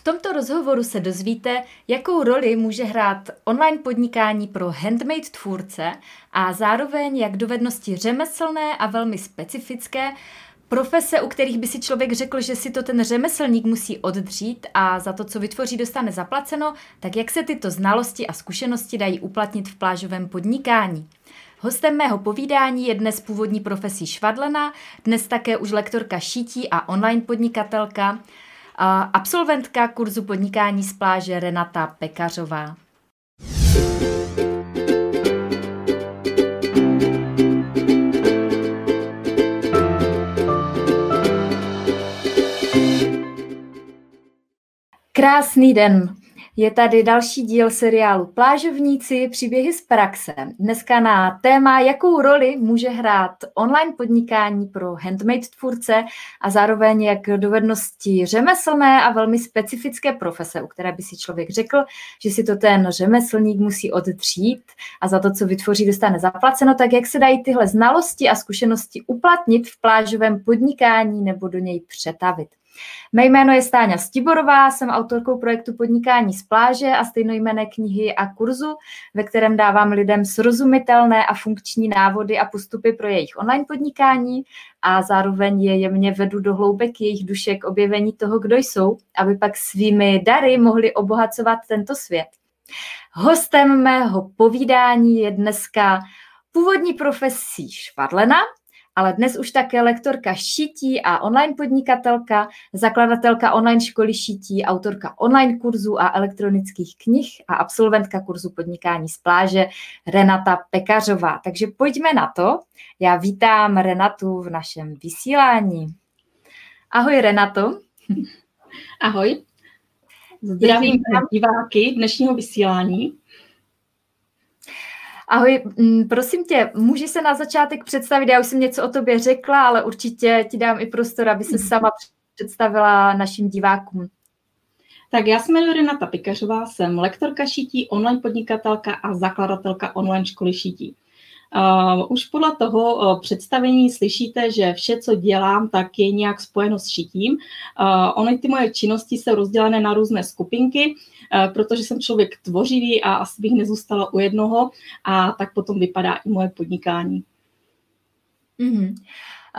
V tomto rozhovoru se dozvíte, jakou roli může hrát online podnikání pro handmade tvůrce a zároveň jak dovednosti řemeslné a velmi specifické profese, u kterých by si člověk řekl, že si to ten řemeslník musí oddřít a za to, co vytvoří, dostane zaplaceno, tak jak se tyto znalosti a zkušenosti dají uplatnit v plážovém podnikání. Hostem mého povídání je dnes původní profesí švadlena, dnes také už lektorka šítí a online podnikatelka, absolventka kurzu podnikání z pláže Renata Pekařová. Krásný den. Je tady další díl seriálu Plážovníci, příběhy z praxe. Dneska na téma, jakou roli může hrát online podnikání pro handmade tvůrce a zároveň jak dovednosti řemeslné a velmi specifické profese, u které by si člověk řekl, že si to ten řemeslník musí oddřít a za to, co vytvoří, dostane zaplaceno, tak jak se dají tyhle znalosti a zkušenosti uplatnit v plážovém podnikání nebo do něj přetavit. Mé jméno je Stáňa Stiborová, jsem autorkou projektu Podnikání z pláže a stejnojmené knihy a kurzu, ve kterém dávám lidem srozumitelné a funkční návody a postupy pro jejich online podnikání a zároveň je jemně vedu do hloubek jejich duše k objevení toho, kdo jsou, aby pak svými dary mohli obohacovat tento svět. Hostem mého povídání je dneska původní profesí švadlena, ale dnes už také lektorka šití a online podnikatelka, zakladatelka online školy šití, autorka online kurzů a elektronických knih a absolventka kurzu podnikání z pláže Renata Pekařová. Takže pojďme na to. Já vítám Renatu v našem vysílání. Ahoj Renato. Ahoj. Zdravím diváky dnešního vysílání. Ahoj, mm, prosím tě, můžeš se na začátek představit, já už jsem něco o tobě řekla, ale určitě ti dám i prostor, aby se sama představila našim divákům. Tak já se jmenuji Renata Pikařová, jsem lektorka šití, online podnikatelka a zakladatelka online školy šití. Uh, už podle toho uh, představení slyšíte, že vše, co dělám, tak je nějak spojeno s šitím. Uh, ony ty moje činnosti jsou rozdělené na různé skupinky, protože jsem člověk tvořivý a asi bych nezůstala u jednoho a tak potom vypadá i moje podnikání. Mm-hmm.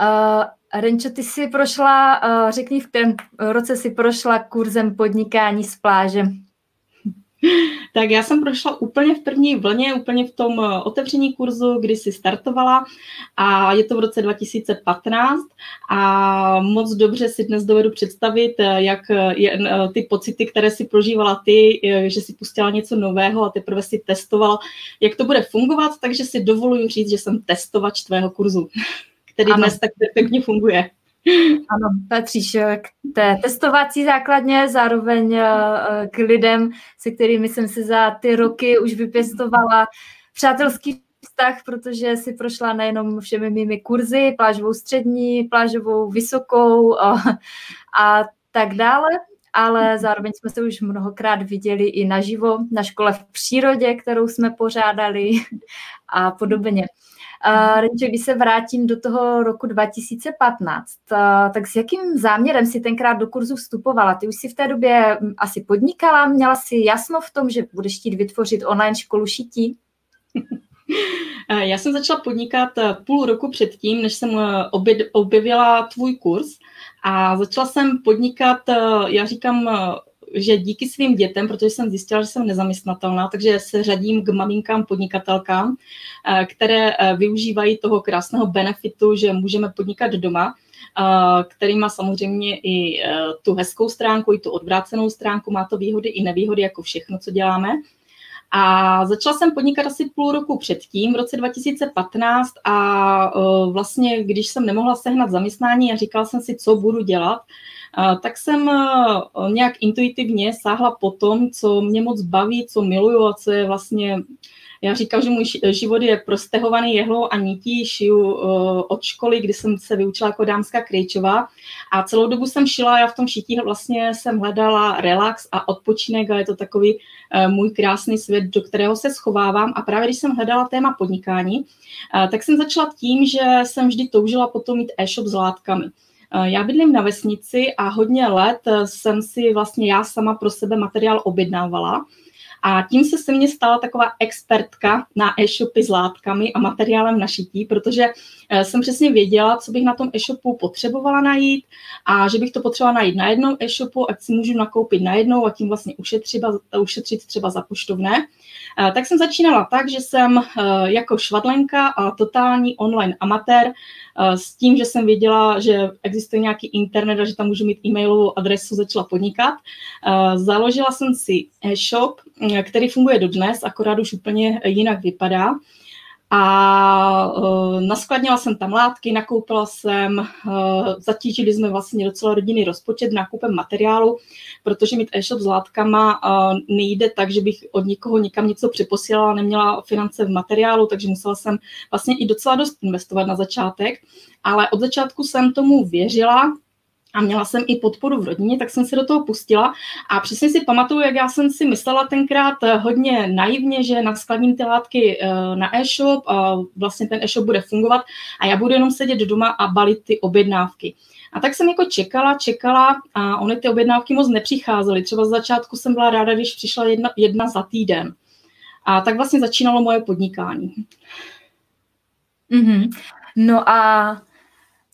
Uh, Renčo, ty jsi prošla, uh, řekni, v kterém roce si prošla kurzem podnikání z pláže? Tak já jsem prošla úplně v první vlně, úplně v tom eh, otevření kurzu, kdy si startovala a je to v roce 2015 a moc dobře si dnes dovedu představit, eh, jak eh, je, ty pocity, které si prožívala ty, že si pustila něco nového a teprve si testoval, jak to bude fungovat, takže si dovoluji říct, že jsem testovač tvého kurzu, který ano. dnes tak perfektně funguje. Ano, patříš k té testovací základně, zároveň eh, k lidem, se kterými jsem se za ty roky už vypěstovala přátelský vztah, protože si prošla nejenom všemi mými kurzy, plážovou střední, plážovou vysokou a, a tak dále, ale zároveň jsme se už mnohokrát viděli i naživo na škole v přírodě, kterou jsme pořádali a podobně. Renče, když se vrátím do toho roku 2015, uh, tak s jakým záměrem si tenkrát do kurzu vstupovala? Ty už si v té době asi podnikala, měla si jasno v tom, že budeš chtít vytvořit online školu šití? Já jsem začala podnikat eh, půl roku předtím, než jsem eh, objevila tvůj kurz a začala jsem podnikat, eh, já říkám, že díky svým dětem, protože jsem zjistila, že jsem nezaměstnatelná, takže se řadím k maminkám podnikatelkám, eh, které eh, využívají toho krásného benefitu, že můžeme podnikat doma, eh, který má samozřejmě i tu hezkou stránku, i tu odvrácenou stránku, má to výhody i nevýhody, jako všechno, co děláme. A začala jsem podnikat asi půl roku předtím, v roce 2015 a vlastně, když jsem nemohla sehnat zaměstnání a říkala jsem si, co budu dělat, tak jsem nějak intuitivně sáhla po tom, co mě moc baví, co miluju a co je vlastně já říkám, že můj život je prostehovaný jehlou a nití, šiju od školy, kdy jsem se vyučila jako dámská krejčová a celou dobu jsem šila, já v tom šití vlastně jsem hledala relax a odpočinek a je to takový e, můj krásný svět, do kterého se schovávám a právě když jsem hledala téma podnikání, e, tak jsem začala tím, že jsem vždy toužila potom mít e-shop s látkami. Já bydlím na vesnici a hodně let jsem si vlastně já sama pro sebe materiál objednávala. A tím se se mně stala taková expertka na e-shopy s látkami a materiálem na šití, protože eh, jsem přesně věděla, co bych na tom e-shopu potřebovala najít a že bych to potřebovala najít na jednom e-shopu, ať si můžu nakoupit najednou a tím vlastně ušetřit, ušetřit třeba za poštovné. Eh, tak jsem začínala tak, že jsem eh, jako švadlenka a totální online amatér s tím, že jsem věděla, že existuje nějaký internet a že tam můžu mít e-mailovou adresu, začala podnikat. Založila jsem si e-shop, který funguje dodnes, akorát už úplně jinak vypadá. A uh, naskladnila jsem tam látky, nakoupila jsem, uh, zatížili jsme vlastně docela rodinný rozpočet nákupem materiálu, protože mít e-shop s látkama uh, nejde tak, že bych od nikoho někam něco přeposílala, neměla finance v materiálu, takže musela jsem vlastně i docela dost investovat na začátek, ale od začátku jsem tomu věřila, a měla jsem i podporu v rodině, tak jsem se do toho pustila a přesně si pamatuju, jak já jsem si myslela tenkrát eh, hodně naivně, že naskladním ty látky eh, na e-shop a vlastně ten e-shop bude fungovat a já budu jenom sedět doma a balit ty objednávky. A tak jsem jako čekala, čekala a ony ty objednávky moc nepřicházely. Třeba z začátku jsem byla ráda, když přišla jedna, jedna za týden. A tak vlastně začínalo moje podnikání. Mm-hmm. No a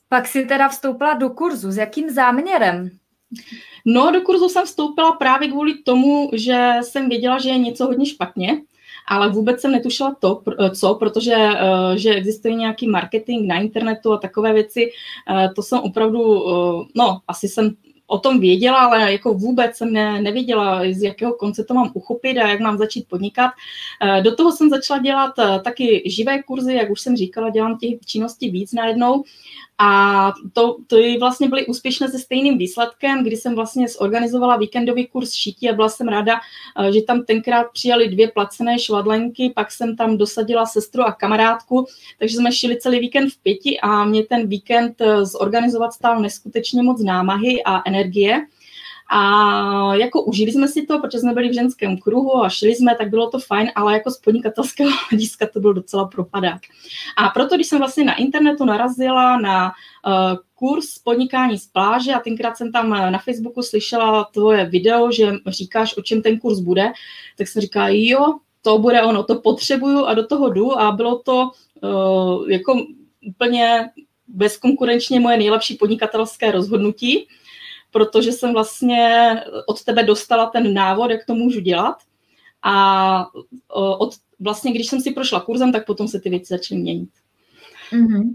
pak si teda vstoupila do kurzu. S jakým záměrem? No, do kurzu jsem vstoupila právě kvůli tomu, že jsem věděla, že je něco hodně špatně, ale vůbec jsem netušila to, co, protože eh, že existuje nějaký marketing na internetu a takové věci, eh, to jsem opravdu, eh, no, asi jsem o tom věděla, ale jako vůbec jsem ne, nevěděla, z jakého konce to mám uchopit a jak mám začít podnikat. Do toho jsem začala dělat taky živé kurzy, jak už jsem říkala, dělám těch činností víc najednou a to, to vlastně byly úspěšné se stejným výsledkem, kdy jsem vlastně zorganizovala víkendový kurz šití a byla jsem ráda, eh, že tam tenkrát přijali dvě placené švadlenky, pak jsem tam dosadila sestru a kamarádku, takže jsme šili celý víkend v pěti a mě ten víkend eh, zorganizovat stál neskutečně moc námahy a energie. A jako užili jsme si to, protože jsme byli v ženském kruhu a šli jsme, tak bylo to fajn, ale jako z podnikatelského hlediska to byl docela propadák. A proto, když jsem vlastně na internetu narazila na uh, kurz podnikání z pláže a tenkrát jsem tam na Facebooku slyšela tvoje video, že říkáš, o čem ten kurz bude, tak jsem říkala, jo, to bude ono, to potřebuju a do toho jdu a bylo to uh, jako úplně bezkonkurenčně moje nejlepší podnikatelské rozhodnutí protože jsem vlastně od tebe dostala ten návod, jak to můžu dělat. A od, vlastně, když jsem si prošla kurzem, tak potom se ty věci začaly měnit. Mm-hmm.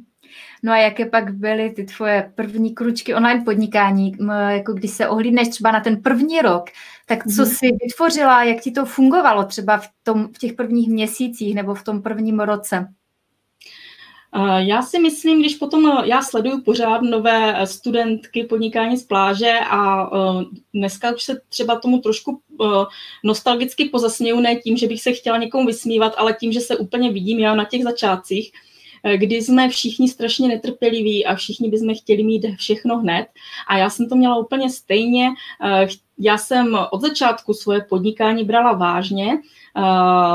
No a jaké pak byly ty tvoje první kručky online podnikání, jako když se ohlídneš třeba na ten první rok, tak co mm-hmm. jsi vytvořila, jak ti to fungovalo třeba v, tom, v těch prvních měsících nebo v tom prvním roce? Já si myslím, když potom eh, já sleduju pořád nové eh, studentky podnikání z pláže a eh, dneska už se třeba tomu trošku nostalgicky pozasměju, ne tím, že bych se chtěla někomu vysmívat, ale tím, že se úplně vidím já na těch začátcích, kdy jsme všichni strašně netrpěliví a všichni bychom chtěli mít všechno hned. A já jsem to měla úplně stejně. Já jsem od začátku svoje podnikání brala vážně,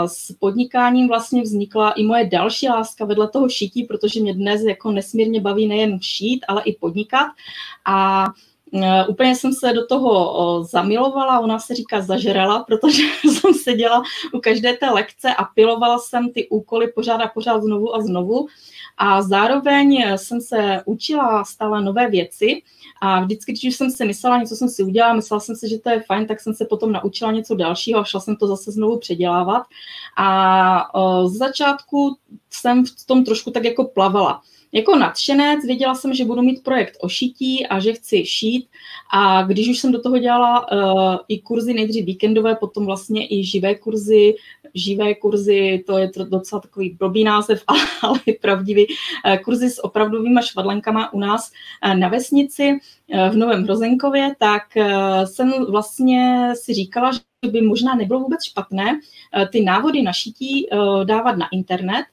s podnikáním vlastně vznikla i moje další láska vedle toho šití, protože mě dnes jako nesmírně baví nejen šít, ale i podnikat. A Úplně jsem se do toho zamilovala, ona se říká zažerala, protože jsem seděla u každé té lekce a pilovala jsem ty úkoly pořád a pořád znovu a znovu. A zároveň jsem se učila stále nové věci a vždycky, když jsem si myslela, něco jsem si udělala, myslela jsem si, že to je fajn, tak jsem se potom naučila něco dalšího a šla jsem to zase znovu předělávat. A z začátku jsem v tom trošku tak jako plavala. Jako nadšenec věděla jsem, že budu mít projekt o šití a že chci šít. A když už jsem do toho dělala uh, i kurzy nejdřív víkendové, potom vlastně i živé kurzy, živé kurzy, to je docela takový blbý název, ale, ale pravdivý, uh, kurzy s opravdovými švadlenkama u nás uh, na vesnici uh, v Novém Hrozenkově, tak uh, jsem vlastně si říkala, že by možná nebylo vůbec špatné uh, ty návody na šití uh, dávat na internet,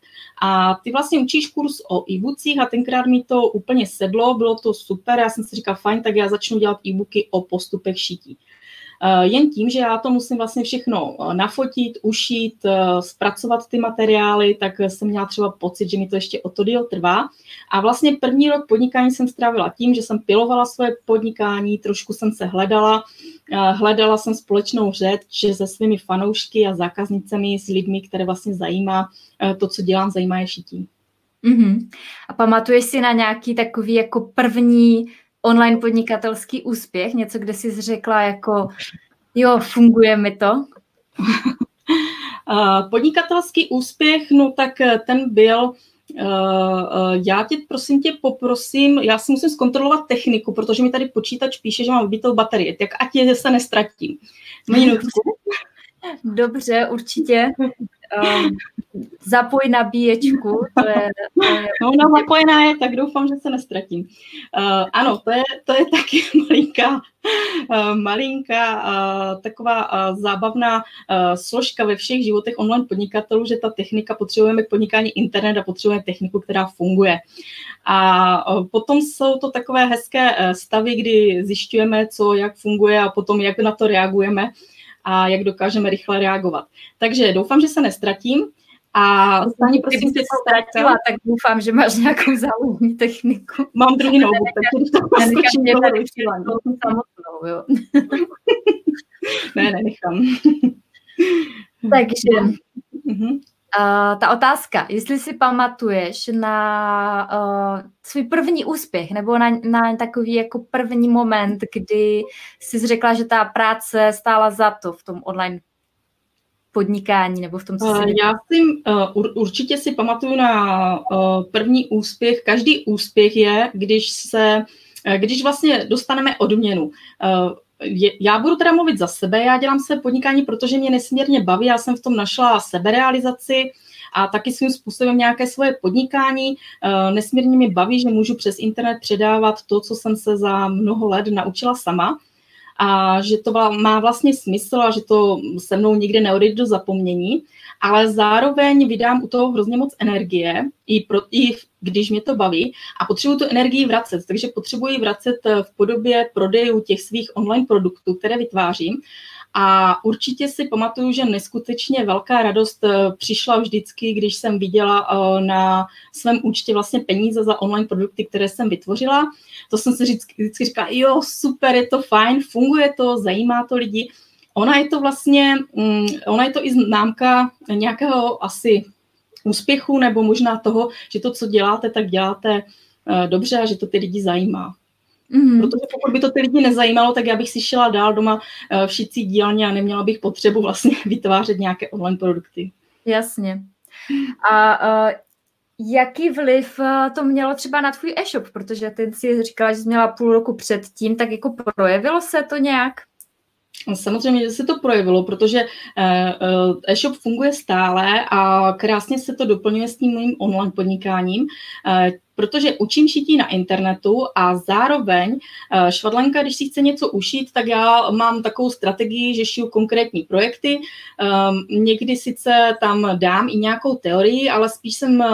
a ty vlastně učíš kurz o e-bookcích a tenkrát mi to úplně sedlo, bylo to super, já jsem si říkala, fajn, tak já začnu dělat e-booky o postupech šití. jen tím, že já to musím vlastně všechno nafotit, ušít, zpracovat ty materiály, tak jsem měla třeba pocit, že mi to ještě o to díl trvá. A vlastně první rok podnikání jsem strávila tím, že jsem pilovala svoje podnikání, trošku jsem se hledala, hledala jsem společnou řeč se svými fanoušky a zákaznicemi, s lidmi, které vlastně zajímá to, co dělám, zajímá je šití. Mm-hmm. A pamatuješ si na nějaký takový jako první online podnikatelský úspěch? Něco, kde jsi řekla jako, jo, funguje mi to? Podnikatelský úspěch, no tak eh, ten byl, eh, eh, já tě prosím tě poprosím, já si musím zkontrolovat techniku, protože mi tady počítač píše, že mám vybitou baterii, tak ať je se nestratím. Minutku. Dobře, určitě. Um, zapoj nabíječku. To je, to je... No, ona zapojená je, tak doufám, že se nestratím. Uh, ano, to je, to je taky malinká, uh, malinká uh, taková uh, zábavná uh, složka ve všech životech online podnikatelů, že ta technika, potřebujeme k podnikání internet a potřebujeme techniku, která funguje. A uh, potom jsou to takové hezké uh, stavy, kdy zjišťujeme, co, jak funguje a potom, jak na to reagujeme a jak dokážeme rychle reagovat. Takže doufám, že se nestratím. A Stani, prosím, tě ztratila, tak doufám, že máš nějakou záložní techniku. Mám druhý notebook, takže to skočím do samotnou, jo. ne, nenechám. takže, uh-huh. Uh, ta otázka, jestli si pamatuješ na uh, svůj první úspěch nebo na, na takový jako první moment, kdy jsi řekla, že ta práce stála za to v tom online podnikání nebo v tom, co jsi... Já si uh, určitě si pamatuju na uh, první úspěch. Každý úspěch je, když se, když vlastně dostaneme odměnu. Uh, já budu teda mluvit za sebe, já dělám se podnikání, protože mě nesmírně baví, já jsem v tom našla seberealizaci a taky svým způsobem nějaké svoje podnikání. Eh, nesmírně mě baví, že můžu přes internet předávat to, co jsem se za mnoho let naučila sama a že to má vlastně smysl a že to se mnou nikde neodejde do zapomnění, ale zároveň vydám u toho hrozně moc energie, i, pro, i když mě to baví a potřebuji tu energii vracet, takže potřebuji vracet v podobě prodejů těch svých online produktů, které vytvářím a určitě si pamatuju, že neskutečně velká radost eh, přišla vždycky, když jsem viděla eh, na svém účtě vlastně peníze za online produkty, které jsem vytvořila. To jsem si vždycky, vždycky říkala, jo, super, je to fajn, funguje to, zajímá to lidi. Ona je to vlastně, mm, ona je to i známka nějakého asi úspěchu nebo možná toho, že to, co děláte, tak děláte eh, dobře a že to ty lidi zajímá. Mm. Protože pokud by to ty lidi nezajímalo, tak já bych si šla dál doma eh, v šicí dílně a neměla bych potřebu vlastně vytvářet nějaké online produkty. Jasně. A uh, jaký vliv eh, to mělo třeba na tvůj e-shop? Protože ty si říkala, že jsi měla půl roku předtím, tak jako projevilo se to nějak? Samozřejmě, že se to projevilo, protože e-shop funguje stále a krásně se to doplňuje s tím mým online podnikáním protože učím šití na internetu a zároveň eh, švadlenka, když si chce něco ušít, tak já mám takovou strategii, že šiju konkrétní projekty. Ehm, někdy sice tam dám i nějakou teorii, ale spíš jsem eh,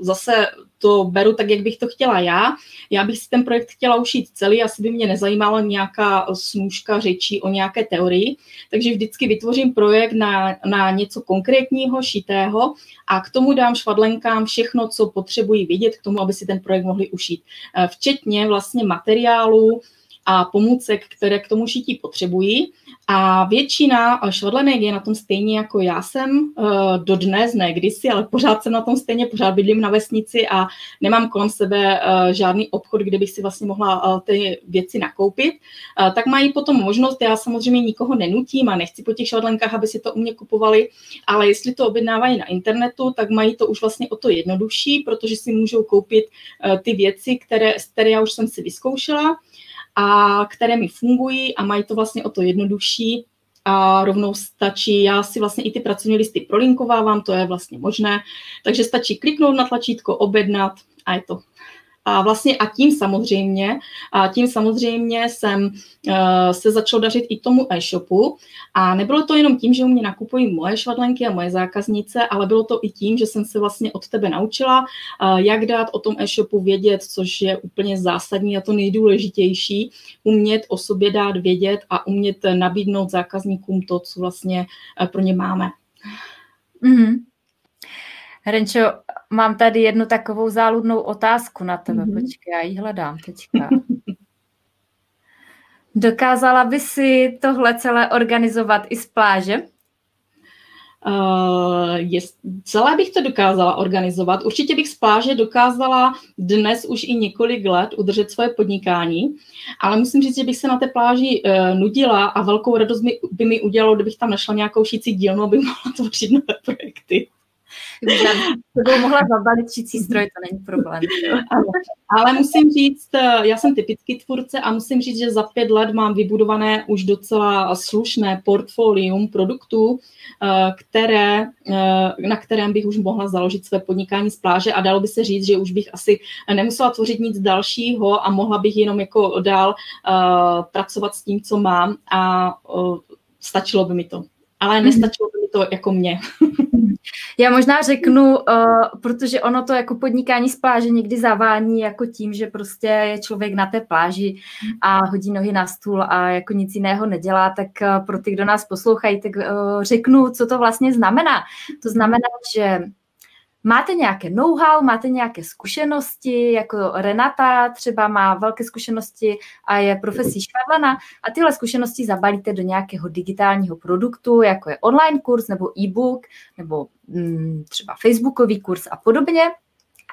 zase to beru tak, jak bych to chtěla já. Já bych si ten projekt chtěla ušít celý, asi by mě nezajímala nějaká snůžka řečí o nějaké teorii, takže vždycky vytvořím projekt na, na něco konkrétního, šitého a k tomu dám švadlenkám všechno, co potřebují vidět k tomu, aby si ten projekt mohli ušít. Eh, včetně vlastně materiálu, a pomůcek, které k tomu šití potřebují. A většina švadlenek je na tom stejně jako já jsem uh, dodnes, ne kdysi, ale pořád jsem na tom stejně, pořád bydlím na vesnici a nemám kolem sebe uh, žádný obchod, kde bych si vlastně mohla uh, ty věci nakoupit. Tak mají potom možnost, já samozřejmě nikoho nenutím a nechci po těch švadlenkách, aby si to u mě kupovali, ale jestli to objednávají na internetu, tak mají to už vlastně o to jednodušší, protože si můžou koupit ty věci, které, které já už jsem si vyzkoušela a které mi fungují a mají to vlastně o to jednodušší a rovnou stačí, já si vlastně i ty pracovní listy prolinkovávám, to je vlastně možné, takže stačí kliknout na tlačítko, objednat a je to A vlastně a tím samozřejmě, a tím samozřejmě jsem uh, se začal dařit i tomu e-shopu. A nebylo to jenom tím, že u mě nakupují moje švadlenky a moje zákaznice, ale bylo to i tím, že jsem se vlastně od tebe naučila, uh, jak dát o tom e-shopu vědět, což je úplně zásadní a to nejdůležitější, umět o sobě dát vědět a umět nabídnout zákazníkům to, co vlastně uh, pro ně máme. Mm-hmm. Renčo, mám tady jednu takovou záludnou otázku na tebe. Mm-hmm. Počkej, já ji hledám teďka. Dokázala by si tohle celé organizovat i z pláže? Uh, je, celé bych to dokázala organizovat. Určitě bych z pláže dokázala dnes už i několik let udržet svoje podnikání, ale musím říct, že bych se na té pláži uh, nudila a velkou radost mi, by mi udělalo, kdybych tam našla nějakou šící dílnu, abych mohla tvořit nové projekty. To mohla zabalit čicí stroj, to není problém. Ale, ale musím říct, eh, já jsem typický tvůrce a musím říct, že za pět let mám vybudované už docela slušné portfolium produktů, eh, které, eh, na kterém bych už mohla založit své podnikání z pláže a dalo by se říct, že už bych asi nemusela tvořit nic dalšího a mohla bych jenom jako dál pracovat s tím, co mám a stačilo by mi to. Ale mhm. nestačilo by mi to jako mě. Já možná řeknu, uh, protože ono to jako podnikání z pláže někdy zavání jako tím, že prostě je člověk na té pláži a hodí nohy na stůl a jako nic jiného nedělá, tak uh, pro ty, kdo nás poslouchají, tak uh, řeknu, co to vlastně znamená. To znamená, že Máte nějaké know-how, máte nějaké zkušenosti, jako Renata třeba má velké zkušenosti a je profesí švadlana a tyhle zkušenosti zabalíte do nějakého digitálního produktu, jako je online kurz nebo e-book nebo mm, třeba facebookový kurz a podobně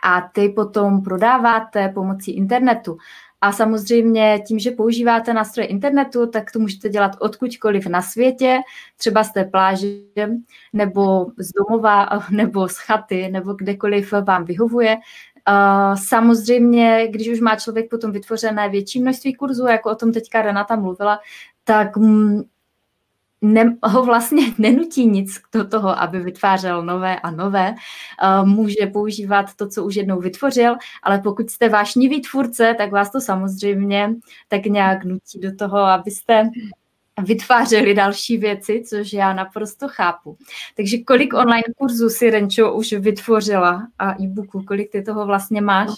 a ty potom prodáváte pomocí internetu. A samozřejmě tím, že používáte nástroje internetu, tak to můžete dělat odkudkoliv na světě, třeba z té pláže, nebo z domova, nebo z chaty, nebo kdekoliv vám vyhovuje. Samozřejmě, když už má člověk potom vytvořené větší množství kurzů, jako o tom teďka Renata mluvila, tak mm, ne, ho vlastně nenutí nic do toho, aby vytvářel nové a nové. Uh, může používat to, co už jednou vytvořil, ale pokud jste vášnivý tvůrce, tak vás to samozřejmě tak nějak nutí do toho, abyste vytvářeli další věci, což já naprosto chápu. Takže kolik online kurzů si Renčo už vytvořila a e-booku, kolik ty toho vlastně máš?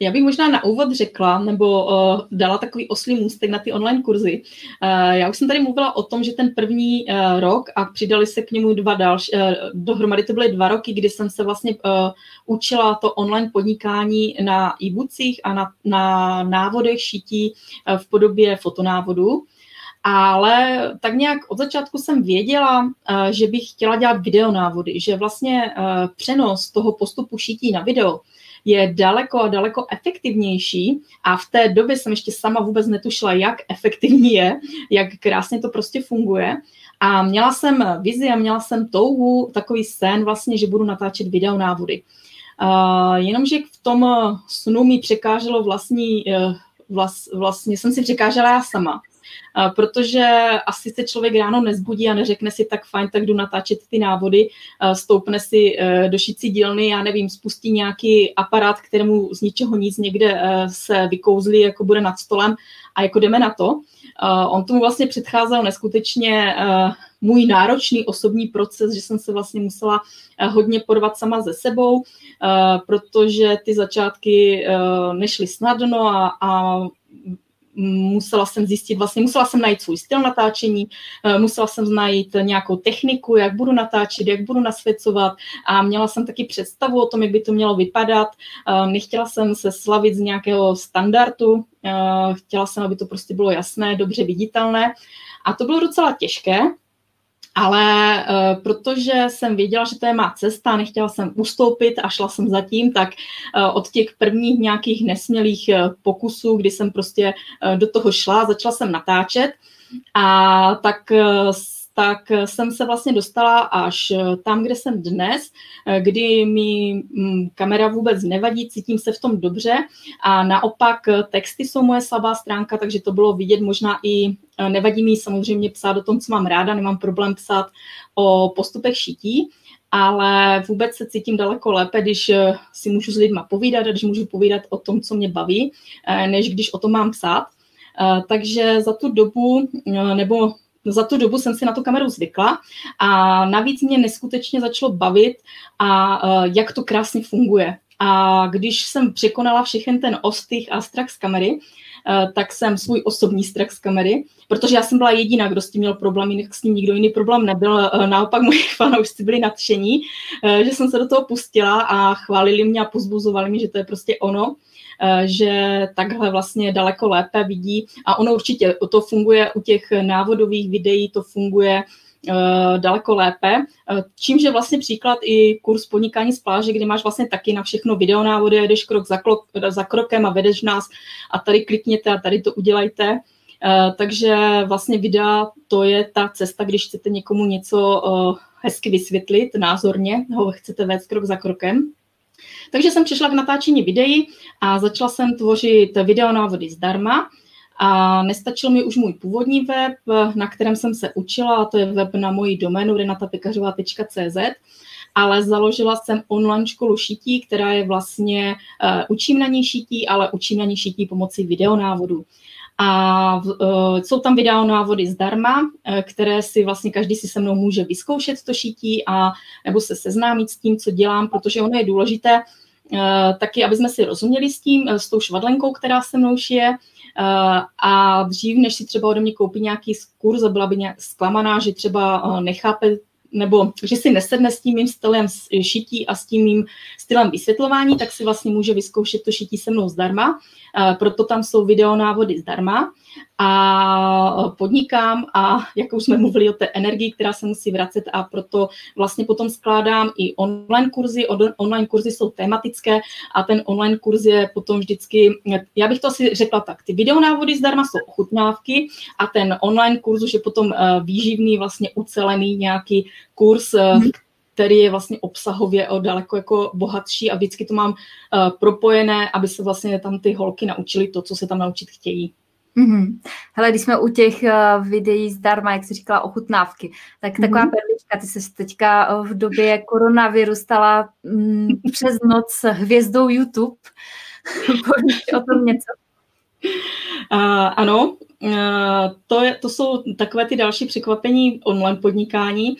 Já bych možná na úvod řekla, nebo uh, dala takový oslý můstek na ty online kurzy. Uh, já už jsem tady mluvila o tom, že ten první uh, rok a přidali se k němu dva další, uh, dohromady to byly dva roky, kdy jsem se vlastně uh, učila to online podnikání na e-bookcích a na, na návodech šití uh, v podobě fotonávodu. Ale tak nějak od začátku jsem věděla, že bych chtěla dělat videonávody, že vlastně přenos toho postupu šití na video je daleko a daleko efektivnější a v té době jsem ještě sama vůbec netušila, jak efektivní je, jak krásně to prostě funguje. A měla jsem vizi a měla jsem touhu, takový sen vlastně, že budu natáčet videonávody. Uh, jenomže v tom snu mi překáželo vlastní, uh, vlast, vlastně jsem si překážela já sama protože asi se člověk ráno nezbudí a neřekne si tak fajn, tak jdu natáčet ty návody, stoupne si e, do šicí dílny, já nevím, spustí nějaký aparát, kterému z ničeho nic někde e, se vykouzlí, jako bude nad stolem a jako jdeme na to. On tomu vlastně předcházel neskutečně e, můj náročný osobní proces, že jsem se vlastně musela hodně porvat sama ze sebou, protože ty začátky nešly snadno a, a musela jsem zjistit, vlastně musela jsem najít svůj styl natáčení, eh, musela jsem najít nějakou techniku, jak budu natáčet, jak budu nasvěcovat a měla jsem taky představu o tom, jak by to mělo vypadat. Eh, nechtěla jsem se slavit z nějakého standardu, eh, chtěla jsem, aby to prostě bylo jasné, dobře viditelné a to bylo docela těžké, ale uh, protože jsem věděla, že to je má cesta, nechtěla jsem ustoupit a šla jsem zatím, tak uh, od těch prvních nějakých nesmělých uh, pokusů, kdy jsem prostě uh, do toho šla, začala jsem natáčet. A tak uh, tak jsem se vlastně dostala až tam, kde jsem dnes, kdy mi mm, kamera vůbec nevadí, cítím se v tom dobře a naopak texty jsou moje slabá stránka, takže to bylo vidět možná i nevadí mi samozřejmě psát o tom, co mám ráda, nemám problém psát o postupech šití, ale vůbec se cítím daleko lépe, když eh, si můžu s lidma povídat a když můžu povídat o tom, co mě baví, eh, než když o tom mám psát. Eh, takže za tu dobu, nebo za tu dobu jsem si na tu kameru zvykla a navíc mě neskutečně začalo bavit a jak to krásně funguje. A když jsem překonala všechen ten ostych a strach z kamery, Eh, tak jsem svůj osobní strach z kamery, protože já jsem byla jediná, kdo s tím měl problém, jinak s tím nikdo jiný problém nebyl. Eh, naopak moji fanoušci byli nadšení, že jsem se do toho pustila a chválili mě a pozbuzovali mě, že to je prostě ono že takhle vlastně daleko lépe vidí a ono určitě to funguje u těch návodových videí, to funguje Eh, daleko lépe. Eh, čímž vlastně příklad i kurz podnikání z pláže, kde máš vlastně taky na všechno videonávody, jedeš krok za, krok, za krokem a vedeš nás a tady klikněte a tady to udělajte. Eh, takže vlastně videa to je ta cesta, když chcete někomu něco hezky vysvětlit, názorně, ho chcete vést krok za krokem. Takže jsem přišla k natáčení videí a začala jsem tvořit videonávody zdarma. A nestačil mi už můj původní web, na kterém jsem se učila, a to je web na moji doménu renatapekařová.cz, ale založila jsem online školu šití, která je vlastně, uh, učím na ní šití, ale učím na ní šití pomocí videonávodu. A uh, jsou tam videonávody zdarma, uh, které si vlastně každý si se mnou může vyzkoušet to šití a nebo se seznámit s tím, co dělám, protože ono je důležité uh, taky, aby jsme si rozuměli s tím, uh, s tou švadlenkou, která se mnou šije, Eh, a dřív, než si třeba ode mě koupí nějaký kurz a byla by nějak zklamaná, že třeba eh, nechápe nebo že si nesedne s tím mým stylem šití a s tím mým stylem vysvětlování, tak si vlastně může vyzkoušet to šití se mnou zdarma. Eh, proto tam jsou videonávody zdarma a podnikám a jak už jsme mluvili o té energii, která se musí vracet a proto vlastně potom skládám i online kurzy. Online kurzy jsou tematické a ten online kurz je potom vždycky, já bych to asi řekla tak, ty videonávody zdarma jsou ochutnávky a ten online kurz už je potom eh, výživný, vlastně ucelený nějaký kurz, hmm který je vlastně obsahově o daleko jako bohatší a vždycky to mám uh, propojené, aby se vlastně tam ty holky naučily to, co se tam naučit chtějí. Mm-hmm. Hele, když jsme u těch uh, videí zdarma, jak jsi říkala, ochutnávky, tak mm-hmm. taková perlička, ty jsi teďka uh, v době koronaviru stala mm, přes noc hvězdou YouTube. Povíš o tom něco? Uh, ano, uh, to, je, to jsou takové ty další překvapení online podnikání, uh,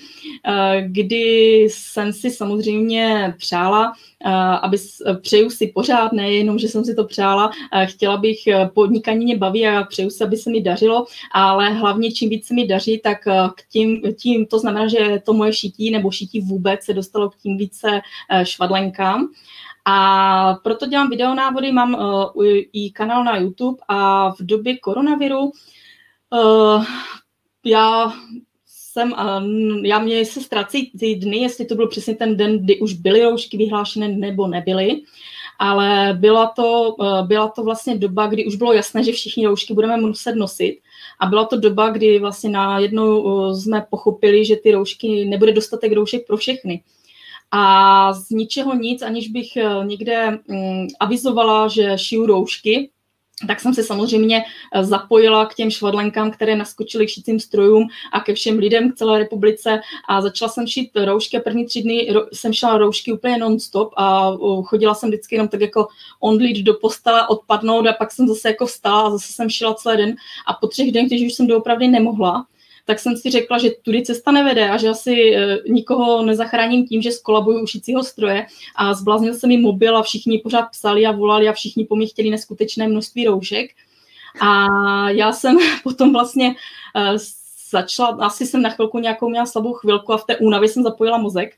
kdy jsem si samozřejmě přála, aby přeju si pořád, nejenom, že jsem si to přála, chtěla bych podnikání mě baví a přeju si, aby se mi dařilo, ale hlavně čím víc se mi daří, tak k tím, tím, to znamená, že to moje šití nebo šití vůbec se dostalo k tím více švadlenkám. A proto dělám videonávody, mám uh, i kanál na YouTube a v době koronaviru uh, já jsem, já mě se ztrací ty dny, jestli to byl přesně ten den, kdy už byly roušky vyhlášené nebo nebyly, ale byla to, uh, byla to vlastně doba, kdy už bylo jasné, že všichni roušky budeme muset nosit a byla to doba, kdy vlastně najednou jsme pochopili, že ty roušky, nebude dostatek roušek pro všechny. A z ničeho nic, aniž bych eh, někde mm, avizovala, že šiju roušky, tak jsem se samozřejmě eh, zapojila k těm švadlenkám, které naskočily k šicím strojům a ke všem lidem k celé republice a začala jsem šít roušky. První tři dny jsem šla roušky úplně non-stop a chodila jsem vždycky jenom tak jako onlit do postele, odpadnout a pak jsem zase jako vstala a zase jsem šila celý den a po třech dnech, když už jsem doopravdy nemohla, tak jsem si řekla, že tudy cesta nevede a že asi e, nikoho nezachráním tím, že skolabuju ušicího stroje a zbláznil se mi mobil a všichni pořád psali a volali a všichni po mě chtěli neskutečné množství roušek. A já jsem potom vlastně e, začala, asi jsem na chvilku nějakou měla slabou chvilku a v té únavě jsem zapojila mozek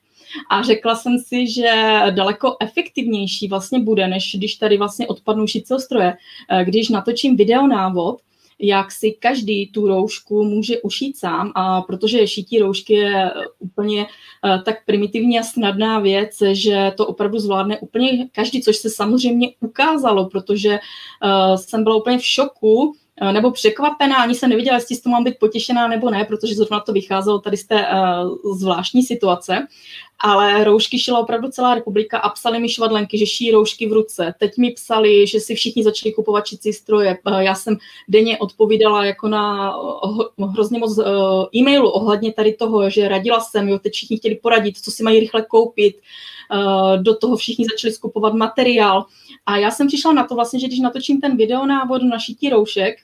a řekla jsem si, že daleko efektivnější vlastně bude, než když tady vlastně odpadnou šicího stroje, e, když natočím videonávod, jak si každý tu roušku může ušít sám, a protože šití roušky je úplně eh, tak primitivní a snadná věc, že to opravdu zvládne úplně každý, což se samozřejmě ukázalo, protože uh, jsem byla úplně v šoku, Eh, nebo překvapená, ani jsem nevěděla, jestli s to mám být potěšená nebo ne, protože zrovna to vycházelo tady z té uh, zvláštní situace. Ale roušky šila opravdu celá republika a psali mi švadlenky, že šijí roušky v ruce. Teď mi psali, že si všichni začali kupovat čicí stroje. Uh, já jsem denně odpovídala jako na hrozně moc e-mailu ohledně tady toho, že radila jsem, jo, teď všichni chtěli poradit, co si mají rychle koupit. Uh, do toho všichni začali skupovat materiál. A já jsem přišla na to vlastně, že když natočím ten videonávod na šití roušek,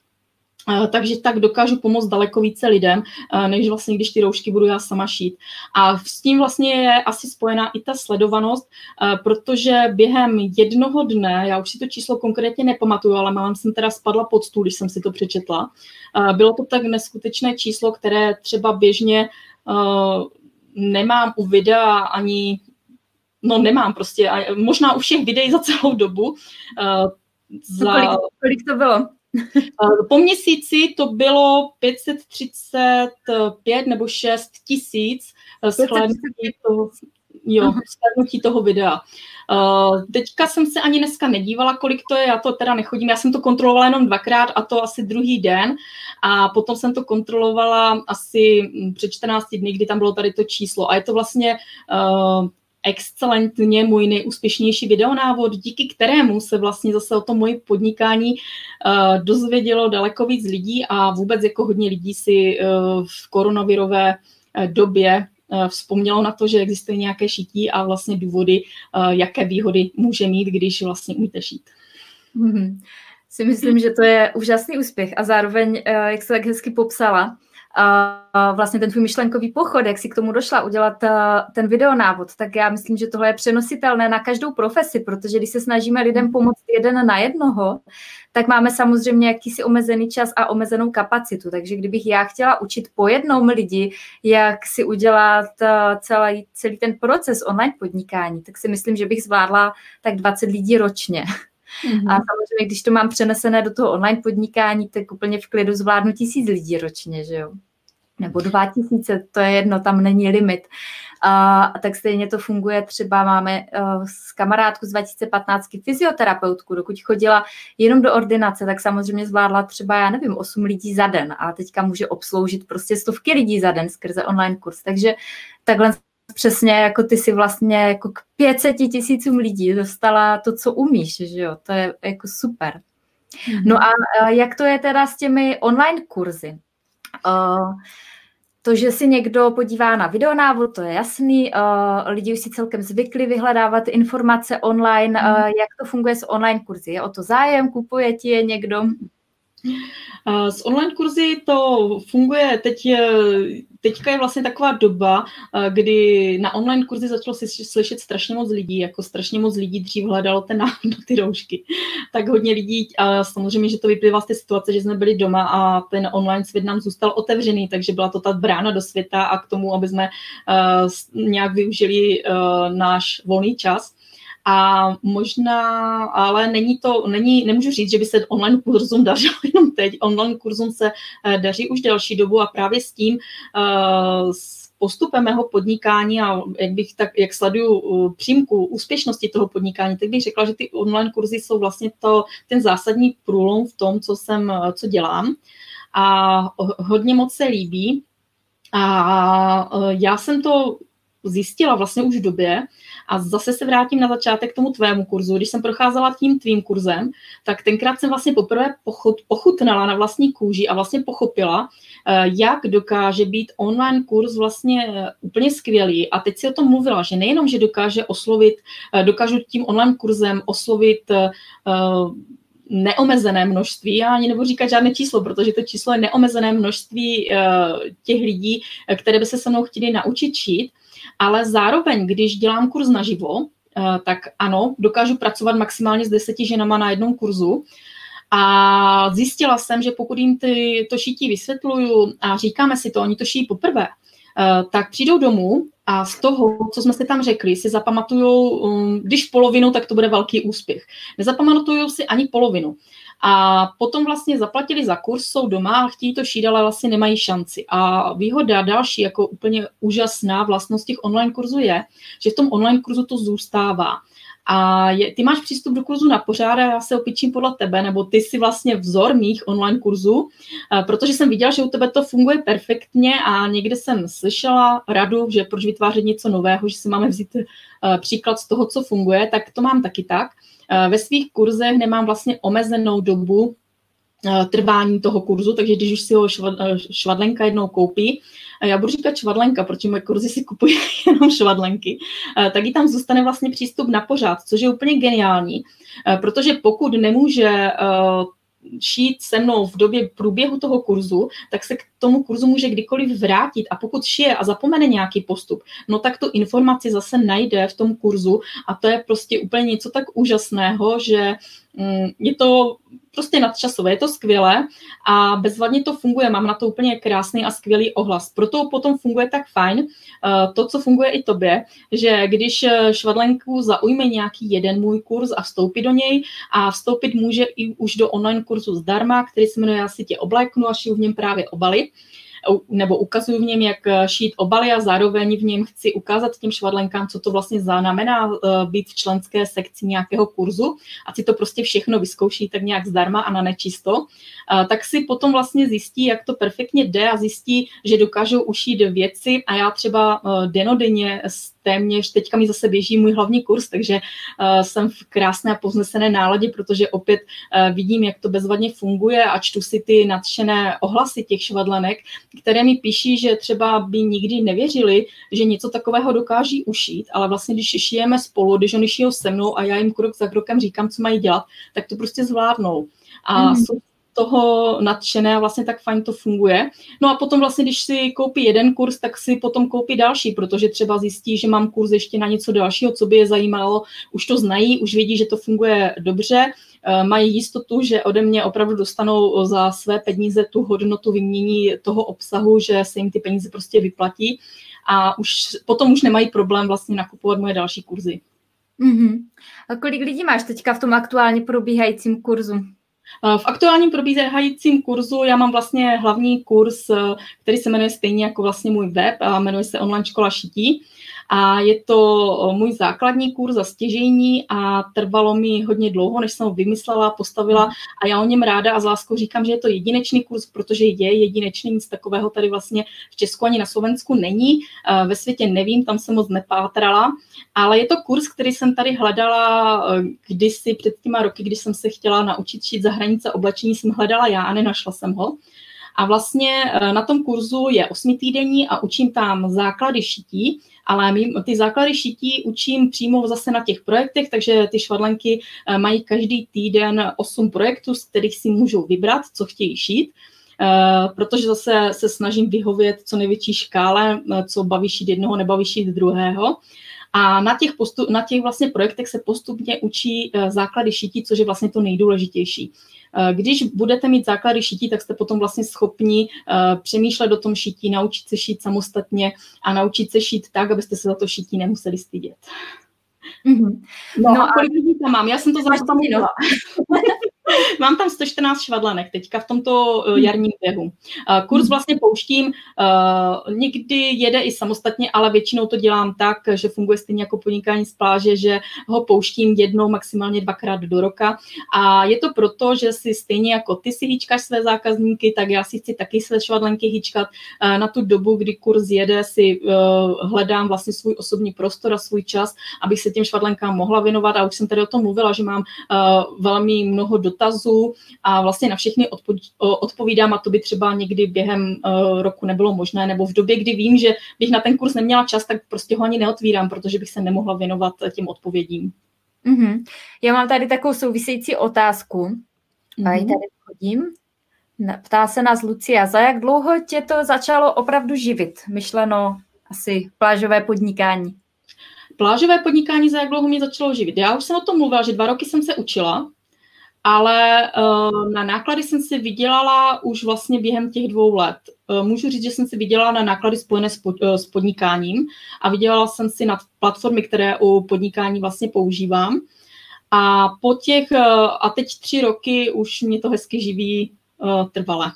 Eh, takže tak dokážu pomoct daleko více lidem, eh, než vlastně, když ty roušky budu já sama šít. A s tím vlastně je asi spojená i ta sledovanost, eh, protože během jednoho dne, já už si to číslo konkrétně nepamatuju, ale mám jsem teda spadla pod stůl, když jsem si to přečetla. Bylo to tak neskutečné číslo, které třeba běžně nemám u videa ani, no nemám prostě, možná u všech videí za celou dobu. Za... Kolik, kolik to bylo? Po měsíci to bylo 535 nebo 6 tisíc eh, shlédnutí toho, jo, shlédnutí toho videa. Uh, teďka jsem se ani dneska nedívala, kolik to je, já to teda nechodím, já jsem to kontrolovala jenom dvakrát a to asi druhý den a potom jsem to kontrolovala asi před 14 dny, kdy tam bylo tady to číslo a je to vlastně uh, excelentně můj nejúspěšnější videonávod, díky kterému se vlastně zase o to moje podnikání uh, dozvědělo daleko víc lidí a vůbec jako hodně lidí si uh, v koronavirové uh, době vzpomnělo na to, že existuje nějaké šití a vlastně důvody, jaké výhody může mít, když vlastně umíte šít. Mm-hmm. Si myslím, že to je úžasný úspěch a zároveň, jak se tak hezky popsala, uh, vlastně ten tvůj myšlenkový pochod, jak si k tomu došla udělat uh, ten videonávod, tak já myslím, že tohle je přenositelné na každou profesi, protože když se snažíme lidem pomoct jeden na jednoho, tak máme samozřejmě jakýsi omezený čas a omezenou kapacitu. Takže kdybych já chtěla učit po jednom lidi, jak si udělat celý, celý ten proces online podnikání, tak si myslím, že bych zvládla tak 20 lidí ročně. Mm-hmm. A samozřejmě, když to mám přenesené do toho online podnikání, tak úplně v klidu zvládnu tisíc lidí ročně, že jo? Nebo dva tisíce, to je jedno, tam není limit. A tak stejně to funguje, třeba máme s kamarádku z 2015 fyzioterapeutku, dokud chodila jenom do ordinace, tak samozřejmě zvládla třeba, já nevím, 8 lidí za den a teďka může obsloužit prostě stovky lidí za den skrze online kurz. Takže takhle přesně jako ty si vlastně jako k 500 tisícům lidí dostala to, co umíš, že jo, to je jako super. Mm-hmm. No a jak to je teda s těmi online kurzy? Uh, to, že si někdo podívá na videonávod, to je jasný. Uh, lidi už si celkem zvykli vyhledávat informace online. Uh, jak to funguje s online kurzy? Je o to zájem? Kupuje ti je někdo? S online kurzy to funguje teď, teďka je vlastně taková doba, kdy na online kurzy začalo slyšet strašně moc lidí, jako strašně moc lidí dřív hledalo ten návod na ty roušky. Tak hodně lidí, a samozřejmě, že to vyplývá z té situace, že jsme byli doma a ten online svět nám zůstal otevřený, takže byla to ta brána do světa a k tomu, aby jsme uh, nějak využili náš volný čas. A možná, ale není to, není, nemůžu říct, že by se online kurzům dařilo jenom teď. Online kurzům se eh, daří už delší dobu a právě s tím uh, s postupem mého podnikání a jak bych tak, jak sleduju eh, přímku úspěšnosti toho podnikání, tak bych řekla, že ty online kurzy jsou vlastně to, ten zásadní průlom v tom, co jsem, co dělám. A hodně moc se líbí. A já jsem to zjistila vlastně už v době, a zase se vrátím na začátek k tomu tvému kurzu. Když jsem procházela tím tvým kurzem, tak tenkrát jsem vlastně poprvé pochut, pochutnala na vlastní kůži a vlastně pochopila, eh, jak dokáže být online kurz vlastně eh, úplně skvělý. A teď si o tom mluvila, že nejenom, že dokáže oslovit, eh, dokážu tím online kurzem oslovit neomezené množství, já ani nebudu říkat žádné číslo, protože to číslo je neomezené množství těch lidí, které by se se mnou chtěli naučit šít, ale zároveň, když dělám kurz naživo, eh, tak ano, dokážu pracovat maximálně s deseti ženama na jednom kurzu. A zjistila jsem, že pokud jim ty, to šití vysvětluju a říkáme si to, oni to šijí poprvé, eh, tak přijdou domů a z toho, co jsme si tam řekli, si zapamatují, um, když polovinu, tak to bude velký úspěch. Nezapamatují si ani polovinu. A potom vlastně zaplatili za kurz, jsou doma a chtějí to šít, ale vlastně nemají šanci. A výhoda další, jako úplně úžasná vlastnost těch online kurzů je, že v tom online kurzu to zůstává. A je, ty máš přístup do kurzu na pořád a já se opičím podle tebe, nebo ty jsi vlastně vzor mých online kurzů, protože jsem viděla, že u tebe to funguje perfektně a někde jsem slyšela radu, že proč vytvářet něco nového, že si máme vzít příklad z toho, co funguje, tak to mám taky tak. Ve svých kurzech nemám vlastně omezenou dobu trvání toho kurzu, takže když už si ho švadlenka jednou koupí, já budu říkat švadlenka, protože moje kurzy si kupují jenom švadlenky, tak i tam zůstane vlastně přístup na pořád, což je úplně geniální, protože pokud nemůže šít se mnou v době průběhu toho kurzu, tak se k tomu kurzu může kdykoliv vrátit. A pokud šije a zapomene nějaký postup, no tak tu informaci zase najde v tom kurzu. A to je prostě úplně něco tak úžasného, že je to prostě nadčasové, je to skvělé a bezvadně to funguje, mám na to úplně krásný a skvělý ohlas. Proto potom funguje tak fajn eh, to, co funguje i tobě, že když eh, švadlenku zaujme nějaký jeden můj kurz a vstoupí do něj a vstoupit může i už do online kurzu zdarma, který se jmenuje Já si tě obléknu a šiju v něm právě obaly, nebo ukazuju v něm, jak eh, šít obaly a zároveň v něm chci ukázat těm švadlenkám, co to vlastně znamená eh, být v členské sekci nějakého kurzu. A si to prostě všechno vyzkouší tak nějak zdarma a na nečisto, eh, tak si potom vlastně zjistí, jak to perfektně jde a zjistí, že dokážou ušít věci a já třeba denodenně téměř, teďka mi zase běží můj hlavní kurz, takže uh, jsem v krásné a poznesené náladě, protože opět uh, vidím, jak to bezvadně funguje a čtu si ty nadšené ohlasy těch švadlenek, které mi píší, že třeba by nikdy nevěřili, že něco takového dokáží ušít, ale vlastně když šijeme spolu, když oni šijou se mnou a já jim krok za krokem říkám, co mají dělat, tak to prostě zvládnou. A mm. jsou toho nadšené a vlastně tak fajn to funguje. No a potom vlastně, když si koupí jeden kurz, tak si potom koupí další, protože třeba zjistí, že mám kurz ještě na něco dalšího, co by je zajímalo, už to znají, už vědí, že to funguje dobře, eh, mají jistotu, že ode mě opravdu dostanou za své peníze tu hodnotu vymění toho obsahu, že se jim ty peníze prostě vyplatí a už potom už nemají problém vlastně nakupovat moje další kurzy. Mm-hmm. A kolik lidí máš teďka v tom aktuálně probíhajícím kurzu? V aktuálním probíhajícím kurzu já mám vlastně hlavní kurz, eh, který se jmenuje stejně jako vlastně můj web a jmenuje se Online škola šití a je to můj základní kurz za stěžení a trvalo mi hodně dlouho, než jsem ho vymyslela, postavila a já o něm ráda a z láskou říkám, že je to jedinečný kurz, protože je jedinečný, nic takového tady vlastně v Česku ani na Slovensku není, ve světě nevím, tam jsem moc nepátrala, ale je to kurz, který jsem tady hledala kdysi před těma roky, když jsem se chtěla naučit šít za hranice oblečení, jsem hledala já a nenašla jsem ho. A vlastně na tom kurzu je osmitýdenní a učím tam základy šití, ale ty základy šití učím přímo zase na těch projektech, takže ty švadlenky eh, mají každý týden 8 projektů, z kterých si můžou vybrat, co chtějí šít. Uh, protože zase se snažím vyhovět co největší škále, eh, co baví šít jednoho, nebaví šít druhého. A na těch, postup, na těch vlastně projektech se postupně učí základy šití, což je vlastně to nejdůležitější. Eh, když budete mít základy šití, tak jste potom vlastně schopni eh, přemýšlet o tom šití, naučit se šít samostatně a naučit se šít tak, abyste se za to šití nemuseli stydět. Mm-hmm. No, no a kolik lidí tam mám? Já jsem to zastavila. Mám tam 114 švadlenek teďka v tomto uh, jarním běhu. Uh, kurz vlastně pouštím, uh, někdy jede i samostatně, ale většinou to dělám tak, že funguje stejně jako podnikání z pláže, že ho pouštím jednou, maximálně dvakrát do roka. A je to proto, že si stejně jako ty si hýčkáš své zákazníky, tak já si chci taky své švadlenky hýčkat. Na tu dobu, kdy kurz jede, si hledám vlastně svůj osobní prostor a svůj čas, abych se těm švadlenkám mohla věnovat. A už jsem tady o tom mluvila, že mám velmi mnoho dotazů dotazů a vlastně na všechny odpovídám a to by třeba někdy během uh, roku nebylo možné, nebo v době, kdy vím, že bych na ten kurz neměla čas, tak prostě ho ani neotvírám, protože bych se nemohla věnovat těm odpovědím. Mm-hmm. Já mám tady takovou související otázku. Mm-hmm. A ji tady chodím. Ptá se nás Lucia, za jak dlouho tě to začalo opravdu živit? Myšleno asi plážové podnikání. Plážové podnikání za jak dlouho mě začalo živit? Já už jsem o tom mluvila, že dva roky jsem se učila ale uh, na náklady jsem si vydělala už vlastně během těch dvou let. Uh, můžu říct, že jsem si vydělala na náklady spojené s, s podnikáním a vydělala jsem si na platformy, které u podnikání vlastně používám. A po těch, a teď tři roky už mě to hezky živí trvale.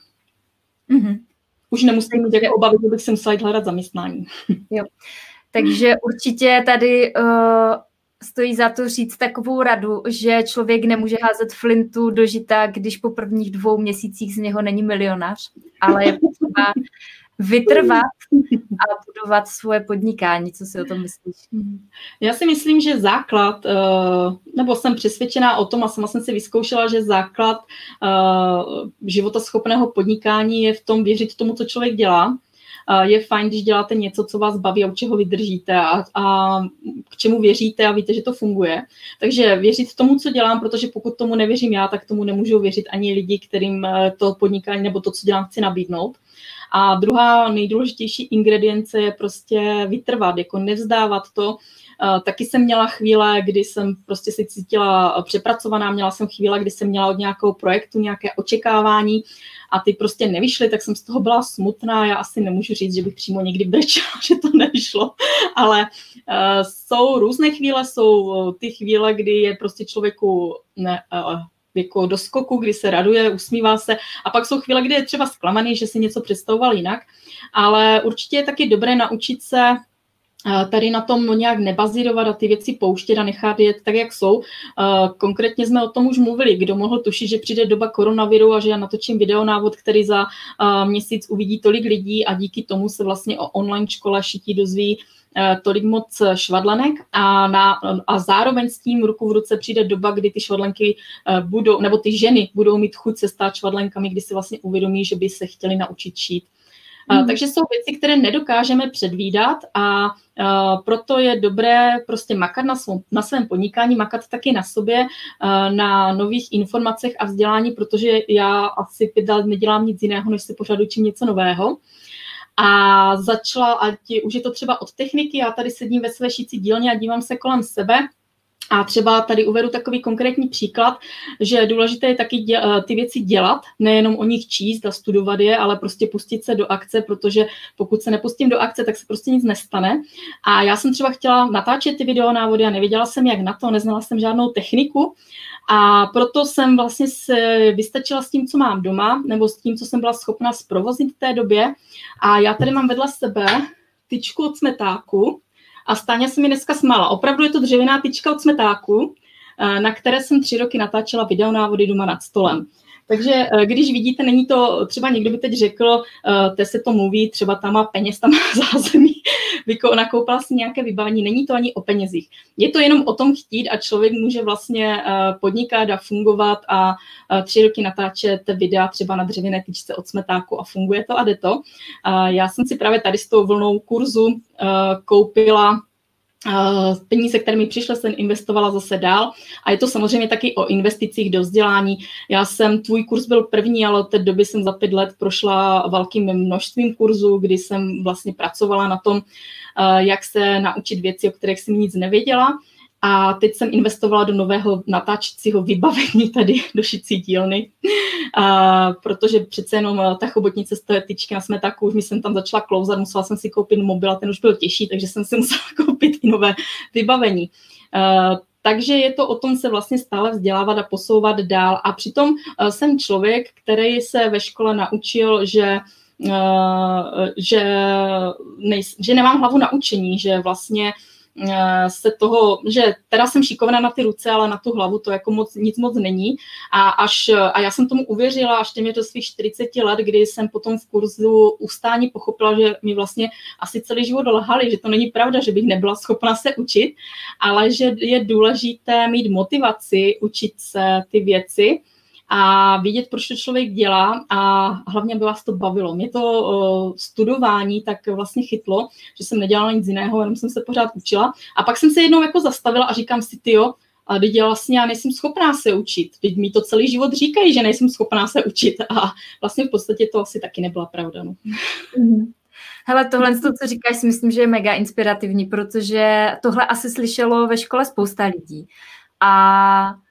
Mm-hmm. Už nemusím mít jaké obavy, že bych se musela jít hledat zaměstnání. Jo. Takže určitě tady uh, stojí za to říct takovou radu, že člověk nemůže házet flintu do žita, když po prvních dvou měsících z něho není milionář, ale je potřeba vytrvat a budovat svoje podnikání. Co si o tom myslíš? Já si myslím, že základ, eh, nebo jsem přesvědčená o tom a sama jsem si vyzkoušela, že základ eh, životaschopného podnikání je v tom věřit tomu, co člověk dělá. Je fajn, když děláte něco, co vás baví a u čeho vydržíte a, a k čemu věříte a víte, že to funguje. Takže věřit tomu, co dělám, protože pokud tomu nevěřím já, tak tomu nemůžou věřit ani lidi, kterým eh, to podnikání nebo to, co dělám, chci nabídnout. A druhá nejdůležitější ingredience je prostě vytrvat, jako nevzdávat to. Eh, taky jsem měla chvíle, kdy jsem prostě si cítila přepracovaná, měla jsem chvíle, kdy jsem měla od nějakého projektu nějaké očekávání a ty prostě nevyšly, tak jsem z toho byla smutná. Já asi nemůžu říct, že bych přímo někdy brečela, že to nevyšlo, ale uh, jsou různé chvíle, jsou ty chvíle, kdy je prostě člověku ne, jako do skoku, kdy se raduje, usmívá se. A pak jsou chvíle, kdy je třeba zklamaný, že si něco představoval jinak, ale určitě je taky dobré naučit se tady na tom nějak nebazírovat a ty věci pouštět a nechat je tak, jak jsou. Konkrétně jsme o tom už mluvili, kdo mohl tušit, že přijde doba koronaviru a že já natočím videonávod, který za měsíc uvidí tolik lidí a díky tomu se vlastně o online škole šití dozví tolik moc švadlenek a, na, a zároveň s tím ruku v ruce přijde doba, kdy ty švadlenky budou, nebo ty ženy budou mít chuť se stát švadlenkami, kdy si vlastně uvědomí, že by se chtěli naučit šít. Mm. Takže jsou věci, které nedokážeme předvídat a proto je dobré prostě makat na, svou, na svém podnikání, makat taky na sobě, na nových informacích a vzdělání, protože já asi pět let nedělám nic jiného, než se pořád učím něco nového a začala, ať už je to třeba od techniky, já tady sedím ve své šící dílně a dívám se kolem sebe, a třeba tady uvedu takový konkrétní příklad, že důležité je taky dě, eh, ty věci dělat, nejenom o nich číst a studovat je, ale prostě pustit se do akce, protože pokud se nepustím do akce, tak se prostě nic nestane. A já jsem třeba chtěla natáčet ty videonávody a nevěděla jsem, jak na to, neznala jsem žádnou techniku a proto jsem vlastně se vystačila s tím, co mám doma, nebo s tím, co jsem byla schopna zprovoznit v té době. A já tady mám vedle sebe tyčku od smetáku a Stáňa se mi dneska smála. Opravdu je to dřevěná tyčka od smetáku, eh, na které jsem tři roky natáčela videonávody doma nad stolem. Takže eh, když vidíte, není to, třeba někdo by teď řekl, eh, te se to mluví, třeba tam má peněz, tam má zázemí, nakoupila si nějaké vybavení, není to ani o penězích. Je to jenom o tom chtít a člověk může vlastně eh, podnikat a fungovat a tři roky natáčet videa třeba na dřevěné tyčce od smetáku a funguje to a jde to. Já jsem si právě tady s tou vlnou kurzu koupila peníze, které mi přišly, jsem investovala zase dál. A je to samozřejmě taky o investicích do vzdělání. Já jsem, tvůj kurz byl první, ale od té doby jsem za pět let prošla velkým množstvím kurzů, kdy jsem vlastně pracovala na tom, jak se naučit věci, o kterých jsem nic nevěděla. A teď jsem investovala do nového natáčecího vybavení tady do šicí dílny, a, protože přece jenom eh, ta chobotnice z té tyčky na smetaku, už mi jsem tam začala klouzat, musela jsem si koupit mobil a ten už byl těžší, takže jsem si musela koupit i nové vybavení. A, eh, takže je to o tom se vlastně stále vzdělávat a posouvat dál. A přitom uh, jsem člověk, který se ve škole naučil, že že, nej, že nemám hlavu na učení, že vlastně Eh, se toho, že teda jsem šikovná na ty ruce, ale na tu hlavu to jako moc, nic moc není. A, až, a já jsem tomu uvěřila až těmi do svých 40 let, kdy jsem potom v kurzu ustání pochopila, že mi vlastně asi celý život lhali, že to není pravda, že bych nebyla schopna se učit, ale že je důležité mít motivaci učit se ty věci, a vidět, proč to člověk dělá a hlavně, aby vás to bavilo. Mě to uh, studování tak vlastně chytlo, že jsem nedělala nic jiného, jenom jsem se pořád učila. A pak jsem se jednou jako zastavila a říkám si, ty jo, a teď já vlastně já nejsem schopná se učit. Teď mi to celý život říkají, že nejsem schopná se učit. A vlastně v podstatě to asi taky nebyla pravda. No. Mm-hmm. Hele, tohle, to, co říkáš, si myslím, že je mega inspirativní, protože tohle asi slyšelo ve škole spousta lidí. A Eh,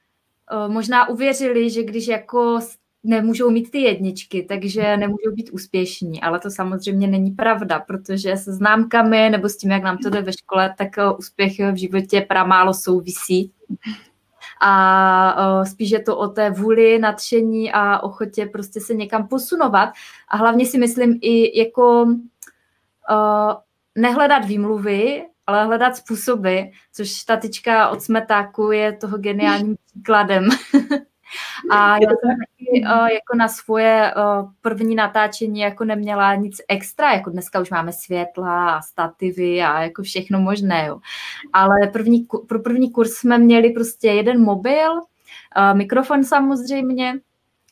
možná uvěřili, že když jako nemůžou mít ty jedničky, takže nemůžou být úspěšní, ale to samozřejmě není pravda, protože se známkami nebo s tím, jak nám to jde ve škole, tak eh, úspěch v životě pramálo souvisí. A eh, spíš je to o té vůli, nadšení a ochotě prostě se někam posunovat. A hlavně si myslím i jako nehledat výmluvy ale hledat způsoby, což ta tyčka od smetáku je toho geniálním příkladem. A já jsem taky uh, jako na svoje uh, první natáčení jako neměla nic extra, jako dneska už máme světla a stativy a jako všechno možné, jo. Ale první, pro první kurz jsme měli prostě jeden mobil, uh, mikrofon samozřejmě,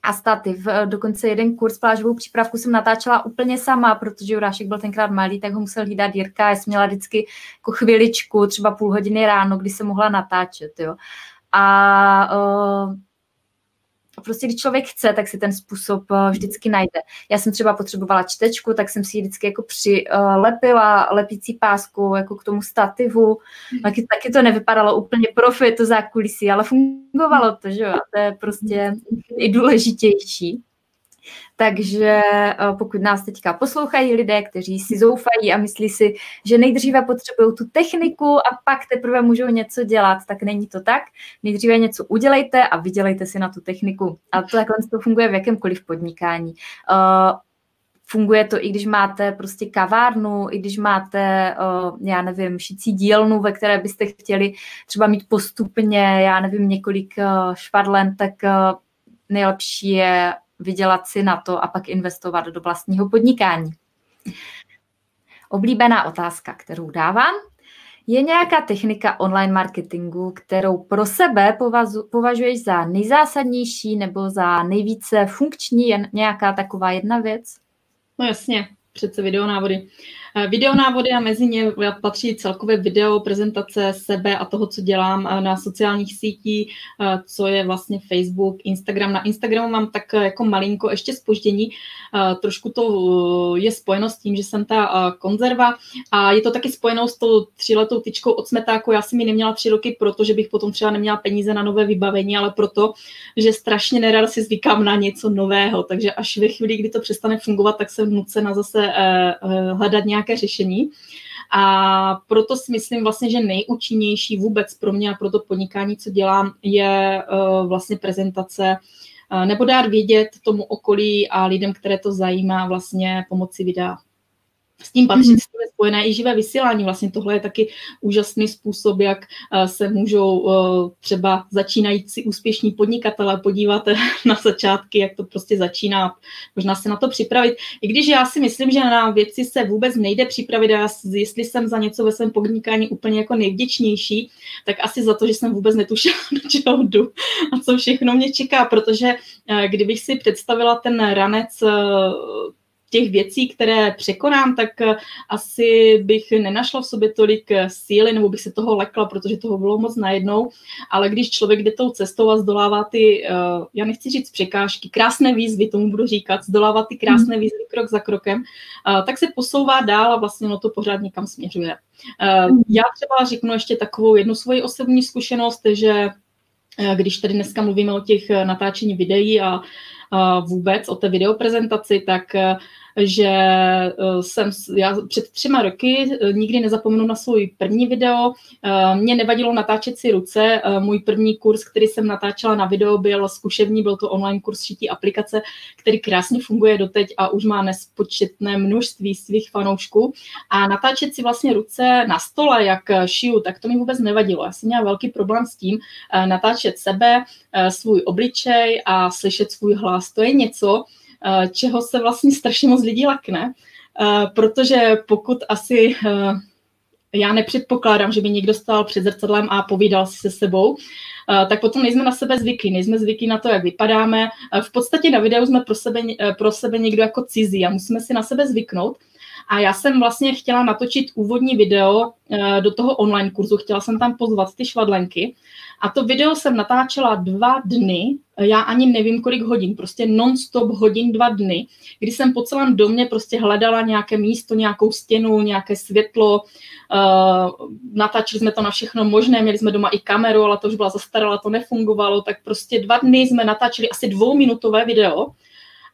a stativ. Dokonce jeden kurz plážovou přípravku jsem natáčela úplně sama, protože Jurášek byl tenkrát malý, tak ho musel hlídat Jirka. Já jsem měla vždycky jako chviličku, třeba půl hodiny ráno, kdy se mohla natáčet. Jo. A uh, prostě když člověk chce, tak si ten způsob uh, vždycky najde. Já jsem třeba potřebovala čtečku, tak jsem si ji vždycky jako přilepila uh, lepící pásku jako k tomu stativu. Mm. Taky, taky to nevypadalo úplně profi, to zákulisí, ale fungovalo to, že jo? A to je prostě i důležitější. Takže eh, pokud nás teďka poslouchají lidé, kteří si zoufají a myslí si, že nejdříve potřebují tu techniku a pak teprve můžou něco dělat, tak není to tak. Nejdříve něco udělejte a vydělejte si na tu techniku. A to takhle to funguje v jakémkoliv podnikání. Uh, Funguje to i když máte prostě kavárnu, i když máte, uh, já nevím, šicí dílnu, ve které byste chtěli třeba mít postupně, já nevím, několik švadlen, tak nejlepší je vydělat si na to a pak investovat do vlastního podnikání. Oblíbená otázka, kterou dávám, je nějaká technika online marketingu, kterou pro sebe považuješ za nejzásadnější nebo za nejvíce funkční, jen nějaká taková jedna věc? No jasně, přece videonávody. Eh, videonávody a mezi ně patří celkové video, prezentace sebe a toho, co dělám eh, na sociálních sítích, eh, co je vlastně Facebook, Instagram. Na Instagramu mám tak jako malinko ještě spoždění. Trošku to je spojeno s tím, že jsem ta konzerva a je to taky spojeno s tou tříletou tyčkou od smetáku. Já jsem ji neměla tři roky, protože bych potom třeba neměla peníze na nové vybavení, ale proto, že strašně nerad si zvykám na něco nového. Takže až ve chvíli, kdy to přestane fungovat, tak jsem nucena zase hledat nějak nějaké řešení. A proto si myslím vlastně, že nejúčinnější vůbec pro mě a pro to podnikání, co dělám, je uh, vlastně prezentace uh, nebo dát vědět tomu okolí a lidem, které to zajímá, vlastně pomocí videa s tím patří mm-hmm. s tím spojené i živé vysílání. Vlastně tohle je taky úžasný způsob, jak eh, se můžou eh, třeba začínající úspěšní podnikatele podívat na začátky, jak to prostě začíná, možná se na to připravit. I když já si myslím, že na věci se vůbec nejde připravit a jestli jsem za něco ve svém podnikání úplně jako nejvděčnější, tak asi za to, že jsem vůbec netušila, do čeho jdu a co všechno mě čeká, protože eh, kdybych si představila ten ranec těch věcí, které překonám, tak eh, asi bych nenašla v sobě tolik eh, síly, nebo bych se toho lekla, protože toho bylo moc najednou. Ale když člověk jde tou cestou a zdolává ty, eh, já nechci říct překážky, krásné výzvy, tomu budu říkat, zdolává ty krásné mhm. výzvy krok za krokem, tak se posouvá dál a vlastně no to pořád někam směřuje. Mhm. Já třeba řeknu ještě takovou jednu svoji osobní zkušenost, že když tady dneska mluvíme o těch natáčení videí a vůbec o té videoprezentaci, tak že eh, jsem, já před třema roky eh, nikdy nezapomenu na svůj první video. Eh, mě nevadilo natáčet si ruce. Můj první kurz, který jsem natáčela na video, byl zkušební, byl to online kurz šití aplikace, který krásně funguje doteď a už má nespočetné množství svých fanoušků. A natáčet si vlastně ruce na stole, jak šiju, tak to mi vůbec nevadilo. Já jsem měla velký problém s tím natáčet sebe, svůj obličej a slyšet svůj hlas. To je něco, čeho se vlastně strašně moc lidí lakne, eh, protože pokud asi eh, já nepředpokládám, že by někdo stál před zrcadlem a povídal si se sebou, tak potom nejsme na sebe zvyklí, nejsme zvyklí na to, jak vypadáme. V podstatě na videu jsme pro sebe, pro sebe někdo jako cizí a musíme si na sebe zvyknout. A já jsem vlastně chtěla natočit úvodní video do toho online kurzu, chtěla jsem tam pozvat ty švadlenky. A to video jsem natáčela dva dny, já ani nevím kolik hodin, prostě non-stop hodin dva dny, kdy jsem po celém domě prostě hledala nějaké místo, nějakou stěnu, nějaké světlo, uh, natáčeli jsme to na všechno možné, měli jsme doma i kameru, ale to už byla zastarala, to nefungovalo, tak prostě dva dny jsme natáčeli asi dvouminutové video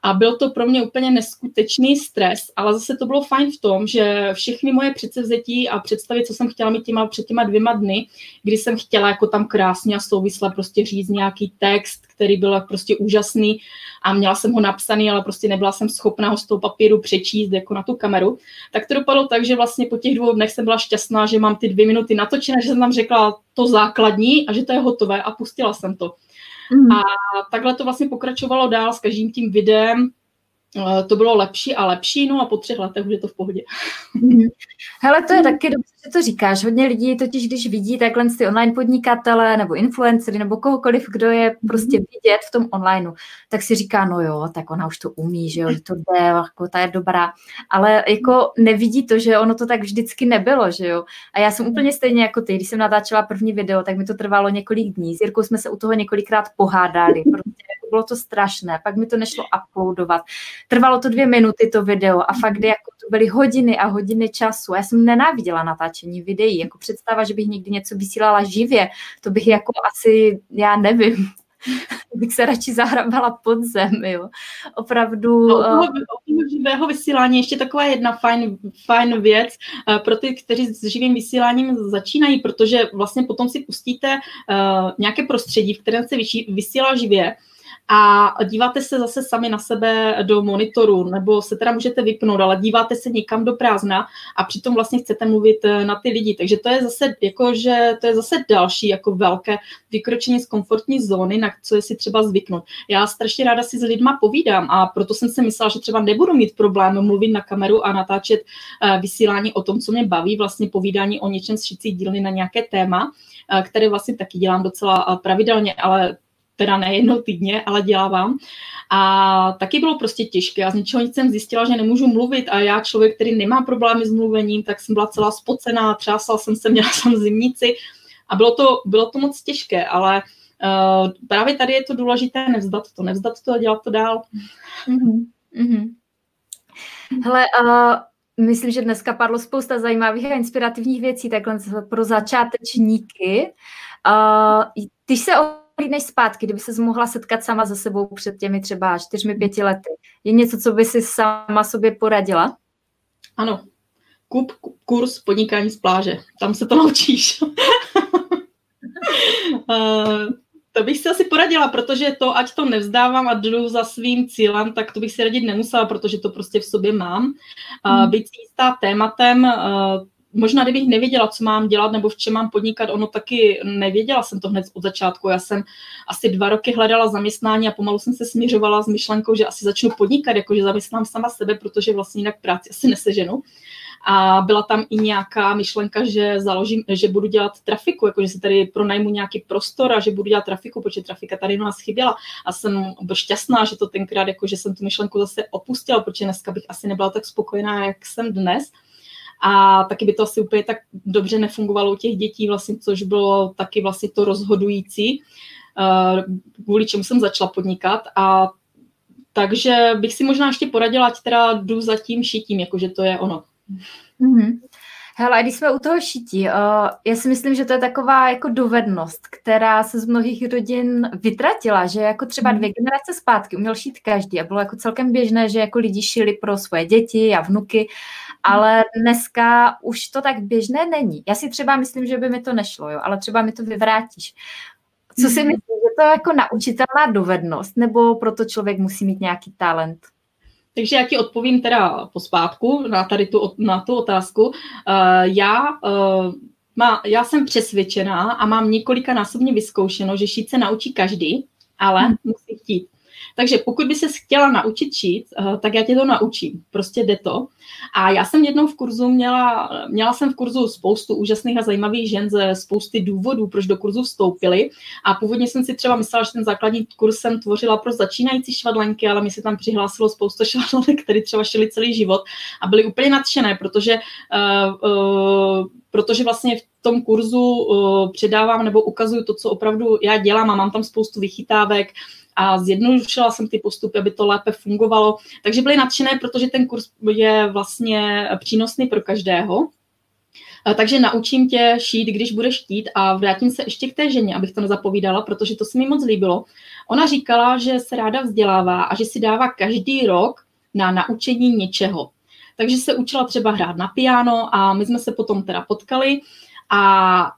a byl to pro mě úplně neskutečný stres, ale zase to bylo fajn v tom, že všechny moje předsevzetí a představy, co jsem chtěla mít těma, před těma dvěma dny, kdy jsem chtěla jako tam krásně a souvisle prostě říct nějaký text, který byl prostě úžasný a měla jsem ho napsaný, ale prostě nebyla jsem schopná ho z toho papíru přečíst jako na tu kameru, tak to dopadlo tak, že vlastně po těch dvou dnech jsem byla šťastná, že mám ty dvě minuty natočené, že jsem tam řekla to základní a že to je hotové a pustila jsem to. Mm. A takhle to vlastně pokračovalo dál s každým tím videem. Eh, to bylo lepší a lepší, no a po třech letech už je to v pohodě. Mm. Hele, to je taky dobře, že to říkáš. Hodně lidí totiž, když vidí takhle ty online podnikatele nebo influencery nebo kohokoliv, kdo je prostě mhm. vidět v tom onlineu, tak si říká, no jo, tak ona už to umí, že jo, to jde, jako ta je dobrá. Ale jako nevidí to, že ono to tak vždycky nebylo, že jo. A já jsem úplně stejně jako ty, když jsem natáčela první video, tak mi to trvalo několik dní. S Jirkou jsme se u toho několikrát pohádali, prostě bylo to strašné, pak mi to nešlo uploadovat. Trvalo to dvě minuty to video a fakt jako to byly hodiny a hodiny času. Já jsem nenáviděla natáčení videí, jako představa, že bych někdy něco vysílala živě, to bych jako asi, já nevím, bych se radši zahrabala pod zem, jo. Opravdu... No, toho, uh... živého vysílání ještě taková jedna fajn, fajn věc uh, pro ty, kteří s živým vysíláním začínají, protože vlastně potom si pustíte uh, nějaké prostředí, v kterém se vysílá živě a díváte se zase sami na sebe do monitoru, nebo se teda můžete vypnout, ale díváte se někam do prázdna a přitom vlastně chcete mluvit eh, na ty lidi. Takže to je zase jako, že to je zase další jako velké vykročení z komfortní zóny, na co je si třeba zvyknout. Já strašně ráda si s lidma povídám a proto jsem si myslela, že třeba nebudu mít problém mluvit na kameru a natáčet eh, vysílání o tom, co mě baví, vlastně povídání o něčem z šicí dílny na nějaké téma, eh, které vlastně taky dělám docela pravidelně, ale teda ne jednou týdně, ale dělávám. A taky bylo prostě těžké. A z ničeho nic jsem zjistila, že nemůžu mluvit a já člověk, který nemá problémy s mluvením, tak jsem byla celá spocená, třásala jsem se, měla jsem zimnici a bylo to, bylo to moc těžké, ale uh, právě tady je to důležité nevzdat to, nevzdat to a dělat to dál. Mm-hmm. Hele, uh, myslím, že dneska padlo spousta zajímavých a inspirativních věcí takhle pro začátečníky. Uh, ty se než zpátky, kdyby se mohla setkat sama se sebou před těmi třeba čtyřmi, pěti lety, je něco, co by si sama sobě poradila? Ano. Kup kurz podnikání z pláže. Tam se to naučíš. uh, to bych si asi poradila, protože to, ať to nevzdávám a jdu za svým cílem, tak to bych si radit nemusela, protože to prostě v sobě mám. Uh, být si jistá tématem, uh, možná kdybych nevěděla, co mám dělat nebo v čem mám podnikat, ono taky nevěděla jsem to hned od začátku. Já jsem asi dva roky hledala zaměstnání a pomalu jsem se směřovala s myšlenkou, že asi začnu podnikat, jakože zaměstnám sama sebe, protože vlastně jinak práci asi neseženu. A byla tam i nějaká myšlenka, že založím, že budu dělat trafiku, jakože se tady pronajmu nějaký prostor a že budu dělat trafiku, protože trafika tady u nás chyběla. A jsem byl šťastná, že to tenkrát, jako, že jsem tu myšlenku zase opustila, protože dneska bych asi nebyla tak spokojená, jak jsem dnes a taky by to asi úplně tak dobře nefungovalo u těch dětí, vlastně, což bylo taky vlastně to rozhodující, eh, kvůli čemu jsem začala podnikat a takže bych si možná ještě poradila, ať teda jdu za tím šitím, jakože to je ono. Mm-hmm. Hele, když jsme u toho šití, uh, já si myslím, že to je taková jako dovednost, která se z mnohých rodin vytratila, že jako třeba dvě generace zpátky uměl šít každý a bylo jako celkem běžné, že jako lidi šili pro svoje děti a vnuky, ale dneska už to tak běžné není. Já si třeba myslím, že by mi to nešlo, jo, ale třeba mi to vyvrátíš. Co si mhm. myslíš, že to je jako naučitelná dovednost, nebo proto člověk musí mít nějaký talent? Takže já ti odpovím teda pospátku na tady tu, na tu otázku. Uh, já, uh, má, já jsem přesvědčená a mám několika násobně vyzkoušeno, že šít se naučí každý, ale hmm. musí chtít. Takže pokud by se chtěla naučit šít, uh, tak já tě to naučím. Prostě jde to. A já jsem jednou v kurzu měla, měla jsem v kurzu spoustu úžasných a zajímavých žen ze spousty důvodů, proč do kurzu vstoupily. A původně jsem si třeba myslela, že ten základní kurz jsem tvořila pro začínající švadlenky, ale mi se tam přihlásilo spousta švadlenek, které třeba šily celý život a byly úplně nadšené, protože uh, uh, protože vlastně v tom kurzu uh, předávám nebo ukazuju to, co opravdu já dělám a mám tam spoustu vychytávek, a zjednodušila jsem ty postupy, aby to lépe fungovalo. Takže byly nadšené, protože ten kurz je vlastně přínosný pro každého. takže naučím tě šít, když budeš štít a vrátím se ještě k té ženě, abych to nezapovídala, protože to se mi moc líbilo. Ona říkala, že se ráda vzdělává a že si dává každý rok na naučení něčeho. Takže se učila třeba hrát na piano a my jsme se potom teda potkali a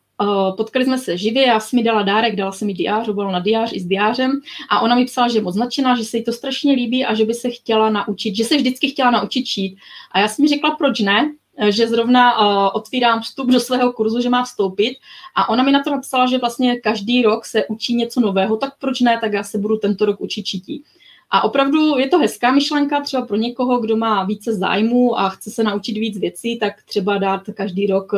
potkali jsme se živě, já jsem mi dala dárek, dala jsem mi diář, bylo na diář i s diářem a ona mi psala, že je moc značená, že se jí to strašně líbí a že by se chtěla naučit, že se vždycky chtěla naučit šít. A já jsem mi řekla, proč ne, že zrovna uh, otvírám vstup do svého kurzu, že má vstoupit a ona mi na to napsala, že vlastně každý rok se učí něco nového, tak proč ne, tak já se budu tento rok učit šití. A opravdu je to hezká myšlenka třeba pro někoho, kdo má více zájmu a chce se naučit víc věcí, tak třeba dát každý rok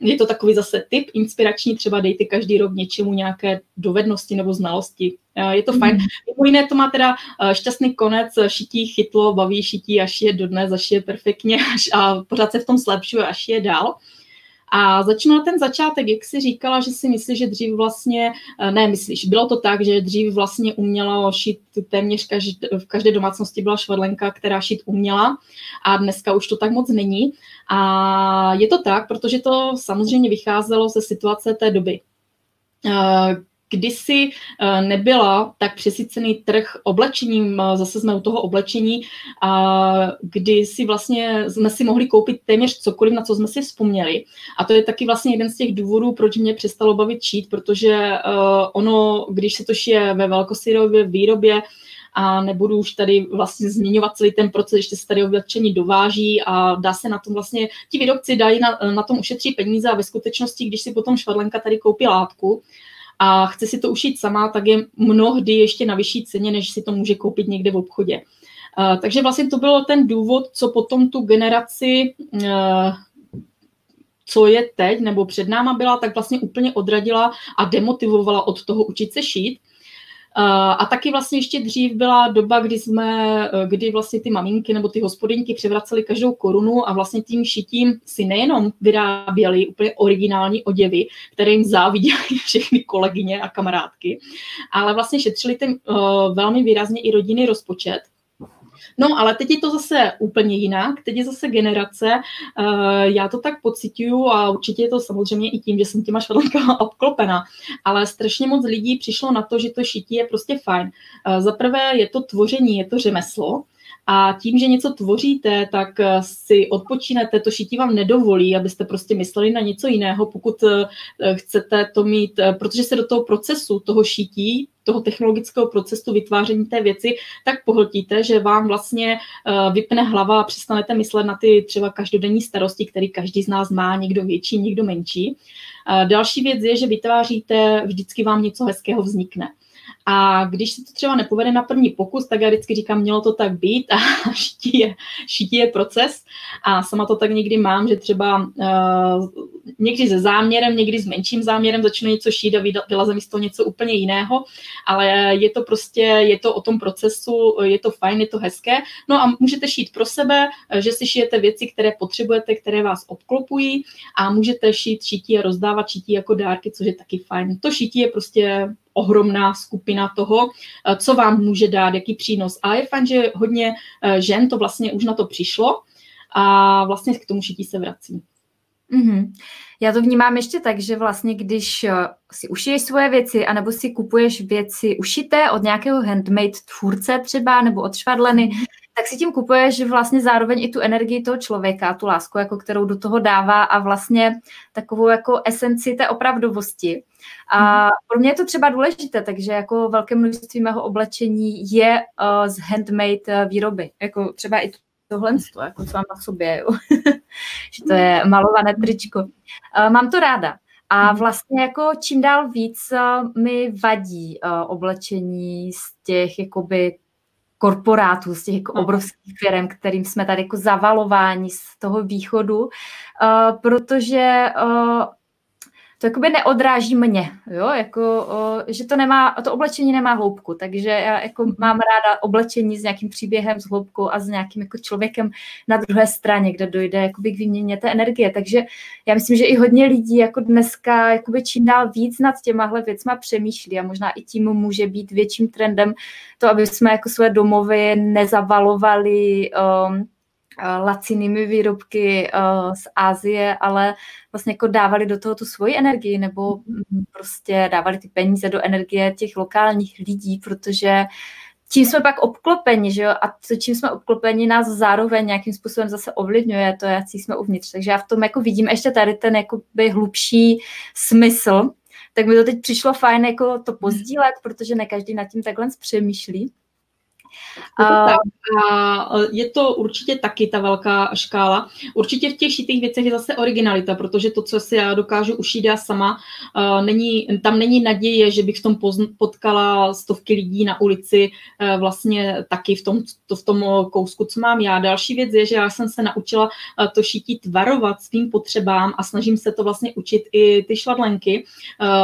je to takový zase tip inspirační, třeba dejte každý rok něčemu nějaké dovednosti nebo znalosti. Je to fajn. Mhm. Mimo jiné to má teda šťastný konec, šití chytlo, baví šití, až je dodnes, až je perfektně a pořád se v tom zlepšuje, až je dál. A začnu na ten začátek, jak jsi říkala, že si myslíš, že dřív vlastně, eh, ne myslíš, bylo to tak, že dřív vlastně uměla šít téměř každý, v každé domácnosti byla švadlenka, která šít uměla a dneska už to tak moc není. A je to tak, protože to samozřejmě vycházelo ze situace té doby eh, kdysi eh, nebyla tak přesycený trh oblečením, eh, zase jsme u toho oblečení, a kdy si vlastně jsme si mohli koupit téměř cokoliv, na co jsme si vzpomněli. A to je taky vlastně jeden z těch důvodů, proč mě přestalo bavit čít, protože uh, ono, když se to šije ve velkosyrové výrobě, a nebudu už tady vlastně změňovat celý ten proces, ještě se tady oblečení dováží a dá se na tom vlastně, ti výrobci dají na, na tom ušetří peníze a ve skutečnosti, když si potom švadlenka tady koupí látku, a chce si to ušít sama, tak je mnohdy ještě na vyšší ceně, než si to může koupit někde v obchodě. Uh, takže vlastně to bylo ten důvod, co potom tu generaci, uh, co je teď, nebo před náma byla, tak vlastně úplně odradila a demotivovala od toho učit se šít. A taky vlastně ještě dřív byla doba, kdy jsme, eh, kdy vlastně ty maminky nebo ty hospodinky převracely každou korunu a vlastně tím šitím si nejenom vyráběli úplně originální oděvy, které jim záviděly všechny kolegyně a kamarádky, ale vlastně šetřili ten uh, velmi výrazně i rodinný rozpočet. No, ale teď je to zase úplně jinak, teď je zase generace, uh, já to tak pocituju a určitě je to samozřejmě i tím, že jsem těma švadlenkama obklopena, ale strašně moc lidí přišlo na to, že to šití je prostě fajn. Uh, Za prvé je to tvoření, je to řemeslo, a tím, že něco tvoříte, tak eh, si odpočínete, to šití vám nedovolí, abyste prostě mysleli na něco jiného, pokud chcete to mít, protože se do toho procesu, toho šití, toho technologického procesu vytváření té věci tak pohltíte, že vám vlastně eh, vypne hlava a přestanete myslet na ty třeba každodenní starosti, které každý z nás má, někdo větší, někdo menší. Eh, další věc je, že vytváříte, vždycky vám něco hezkého vznikne. A když se to třeba nepovede na první pokus, tak já vždycky říkám, mělo to tak být a šití je, šití je proces. A sama to tak někdy mám, že třeba uh, někdy se záměrem, někdy s menším záměrem začnu něco šít a vylaze mi z toho něco úplně jiného, ale je to prostě, je to o tom procesu, je to fajn, je to hezké. No a můžete šít pro sebe, že si šijete věci, které potřebujete, které vás obklopují a můžete šít šití a rozdávat šití jako dárky, což je taky fajn. To šití je prostě ohromná skupina toho, eh, co vám může dát, jaký přínos. A je fajn, že hodně eh, žen to vlastně už na to přišlo a vlastně k tomu šití se vrací. Mm-hmm. Já to vnímám ještě tak, že vlastně když eh, si ušiješ svoje věci, anebo si kupuješ věci ušité od nějakého handmade tvůrce třeba, nebo od švadleny. Tak si tím kupuješ vlastně zároveň i tu energii toho člověka, tu lásku, jako kterou do toho dává a vlastně takovou jako esenci té opravdovosti. A mhm. pro mě je to třeba důležité, takže jako velké množství mého oblečení je uh, z handmade uh, výroby. Jako třeba i tohle, jako co mám na sobě, jo. že to je malované tričko. Uh, mám to ráda. A mhm. vlastně jako čím dál víc mi vadí uh, oblečení z těch jakoby korporátů, z těch jako obrovských firm, kterým jsme tady jako zavalováni z toho východu, uh, protože uh, to jakoby neodráží mě, jo, jako, o, že to nemá, to oblečení nemá hloubku, takže já jako mhm. mám ráda oblečení s nějakým příběhem, s hloubkou a s nějakým jako člověkem na druhé straně, kde dojde jakoby k výměně té energie, takže já myslím, že i hodně lidí jako dneska jakoby čím dál víc nad těmahle věcma přemýšlí a možná i tím může být větším trendem to, aby jsme jako své domovy nezavalovali um, lacinými výrobky z Ázie, ale vlastně jako dávali do toho tu svoji energii nebo mm, prostě dávali ty peníze do energie těch lokálních lidí, protože tím jsme pak obklopeni, že jo? A to, čím jsme obklopeni, nás zároveň nějakým způsobem zase ovlivňuje to, jak jsme uvnitř. Takže já v tom jako vidím ještě tady ten jakoby hlubší smysl, tak mi to teď přišlo fajn jako to pozdílet, protože ne každý nad tím takhle přemýšlí. A, a je to určitě taky ta velká škála. Určitě v těch šitých věcech je zase originalita, protože to, co si já dokážu ušít já sama, není, tam není naděje, že bych v tom potkala stovky lidí na ulici vlastně taky v tom, to v tom kousku, co mám já. Další věc je, že já jsem se naučila to šití tvarovat svým potřebám a snažím se to vlastně učit i ty švadlenky.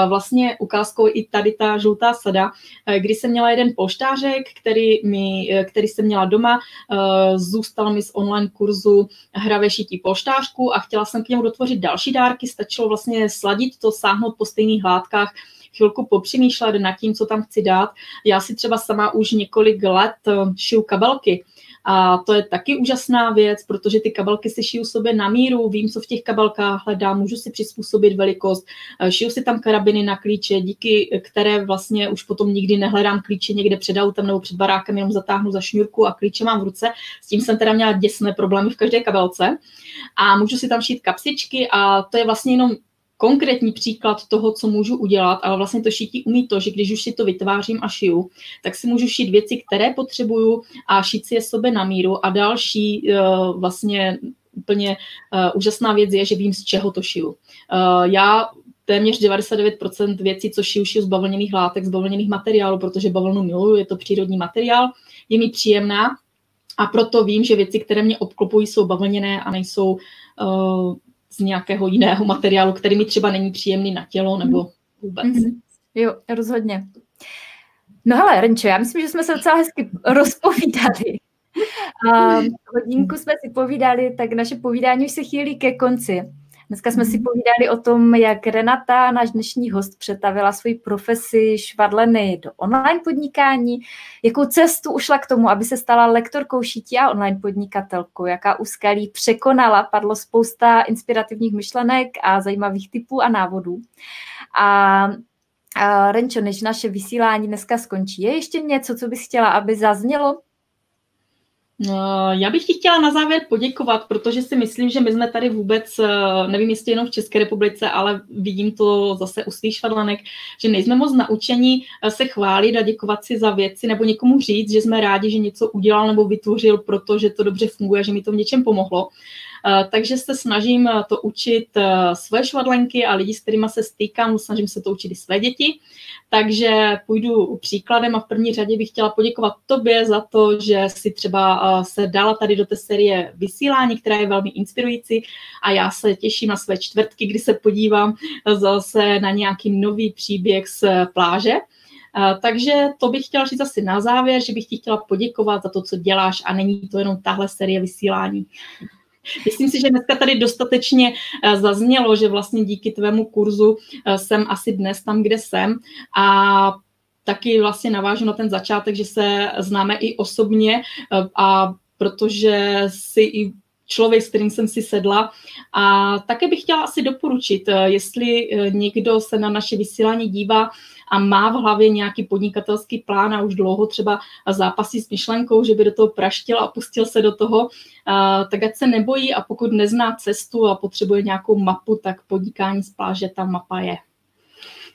Vlastně ukázkou i tady ta žlutá sada, kdy jsem měla jeden polštářek, který mi, eh, který jsem měla doma, eh, zůstal mi z online kurzu hra ve šití polštářku a chtěla jsem k němu dotvořit další dárky, stačilo vlastně sladit to, sáhnout po stejných látkách, chvilku popřemýšlet nad tím, co tam chci dát. Já si třeba sama už několik let eh, šiju kabelky, a to je taky úžasná věc, protože ty kabelky si šiju sobě na míru, vím, co v těch kabelkách hledám, můžu si přizpůsobit velikost, eh, šiju si tam karabiny na klíče, díky které vlastně už potom nikdy nehledám klíče někde před autem nebo před barákem, jenom zatáhnu za šňůrku a klíče mám v ruce. S tím jsem teda měla děsné problémy v každé kabelce. A můžu si tam šít kapsičky a to je vlastně jenom konkrétní příklad toho, co můžu udělat, ale vlastně to šití umí to, že když už si to vytvářím a šiju, tak si můžu šít věci, které potřebuju a šít si je sobě na míru a další uh, vlastně úplně uh, úžasná věc je, že vím, z čeho to šiju. Uh, já téměř 99% věcí, co šiju, šiju z bavlněných látek, z bavlněných materiálů, protože bavlnu miluju, je to přírodní materiál, je mi příjemná a proto vím, že věci, které mě obklopují, jsou bavlněné a nejsou uh, z nějakého jiného materiálu, který mi třeba není příjemný na tělo nebo vůbec. Mm-hmm. Jo, rozhodně. No hele, Renčo, já myslím, že jsme se docela hezky rozpovídali. A hodinku jsme si povídali, tak naše povídání už se chýlí ke konci. Dneska jsme si mhm. povídali o tom, jak Renata, náš dnešní host, přetavila svoji profesi švadleny do online podnikání, jakou cestu ušla k tomu, aby se stala lektorkou šití a online podnikatelkou, jaká úskalí překonala, padlo spousta inspirativních myšlenek a zajímavých typů a návodů. A Renčo, než naše vysílání dneska skončí, je ještě něco, co bys chtěla, aby zaznělo já bych ti chtěla na závěr poděkovat, protože si myslím, že my jsme tady vůbec, eh, nevím jestli jenom v České republice, ale vidím to zase u svých švadlanek, že nejsme moc naučení eh, se chválit a děkovat si za věci nebo někomu říct, že jsme rádi, že něco udělal nebo vytvořil, protože to dobře funguje, že mi to v něčem pomohlo. Eh, takže se snažím to učit svoje švadlenky a lidi, s kterými se stýkám, snažím se to učit i své děti. Takže půjdu příkladem a v první řadě bych chtěla poděkovat tobě za to, že si třeba se dala tady do té série vysílání, která je velmi inspirující a já se těším na své čtvrtky, kdy se podívám zase na nějaký nový příběh z pláže. Takže to bych chtěla říct asi na závěr, že bych ti chtěla poděkovat za to, co děláš a není to jenom tahle série vysílání. Myslím si, že dneska tady dostatečně eh, zaznělo, že vlastně díky tvému kurzu eh, jsem asi dnes tam, kde jsem a taky vlastně navážu na ten začátek, že se známe i osobně eh, a protože si i člověk, s kterým jsem si sedla. A také bych chtěla asi doporučit, jestli někdo se na naše vysílání dívá a má v hlavě nějaký podnikatelský plán a už dlouho třeba zápasí s myšlenkou, že by do toho praštil a pustil se do toho, tak ať se nebojí a pokud nezná cestu a potřebuje nějakou mapu, tak podnikání z pláže ta mapa je.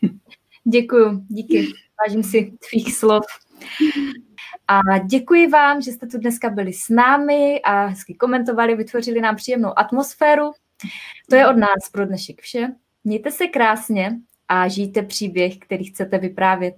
Děkuju, díky. Vážím si tvých slov. A děkuji vám, že jste tu dneska byli s námi a hezky komentovali, vytvořili nám příjemnou atmosféru. To je od nás pro dnešek vše. Mějte se krásně a žijte příběh, který chcete vyprávět.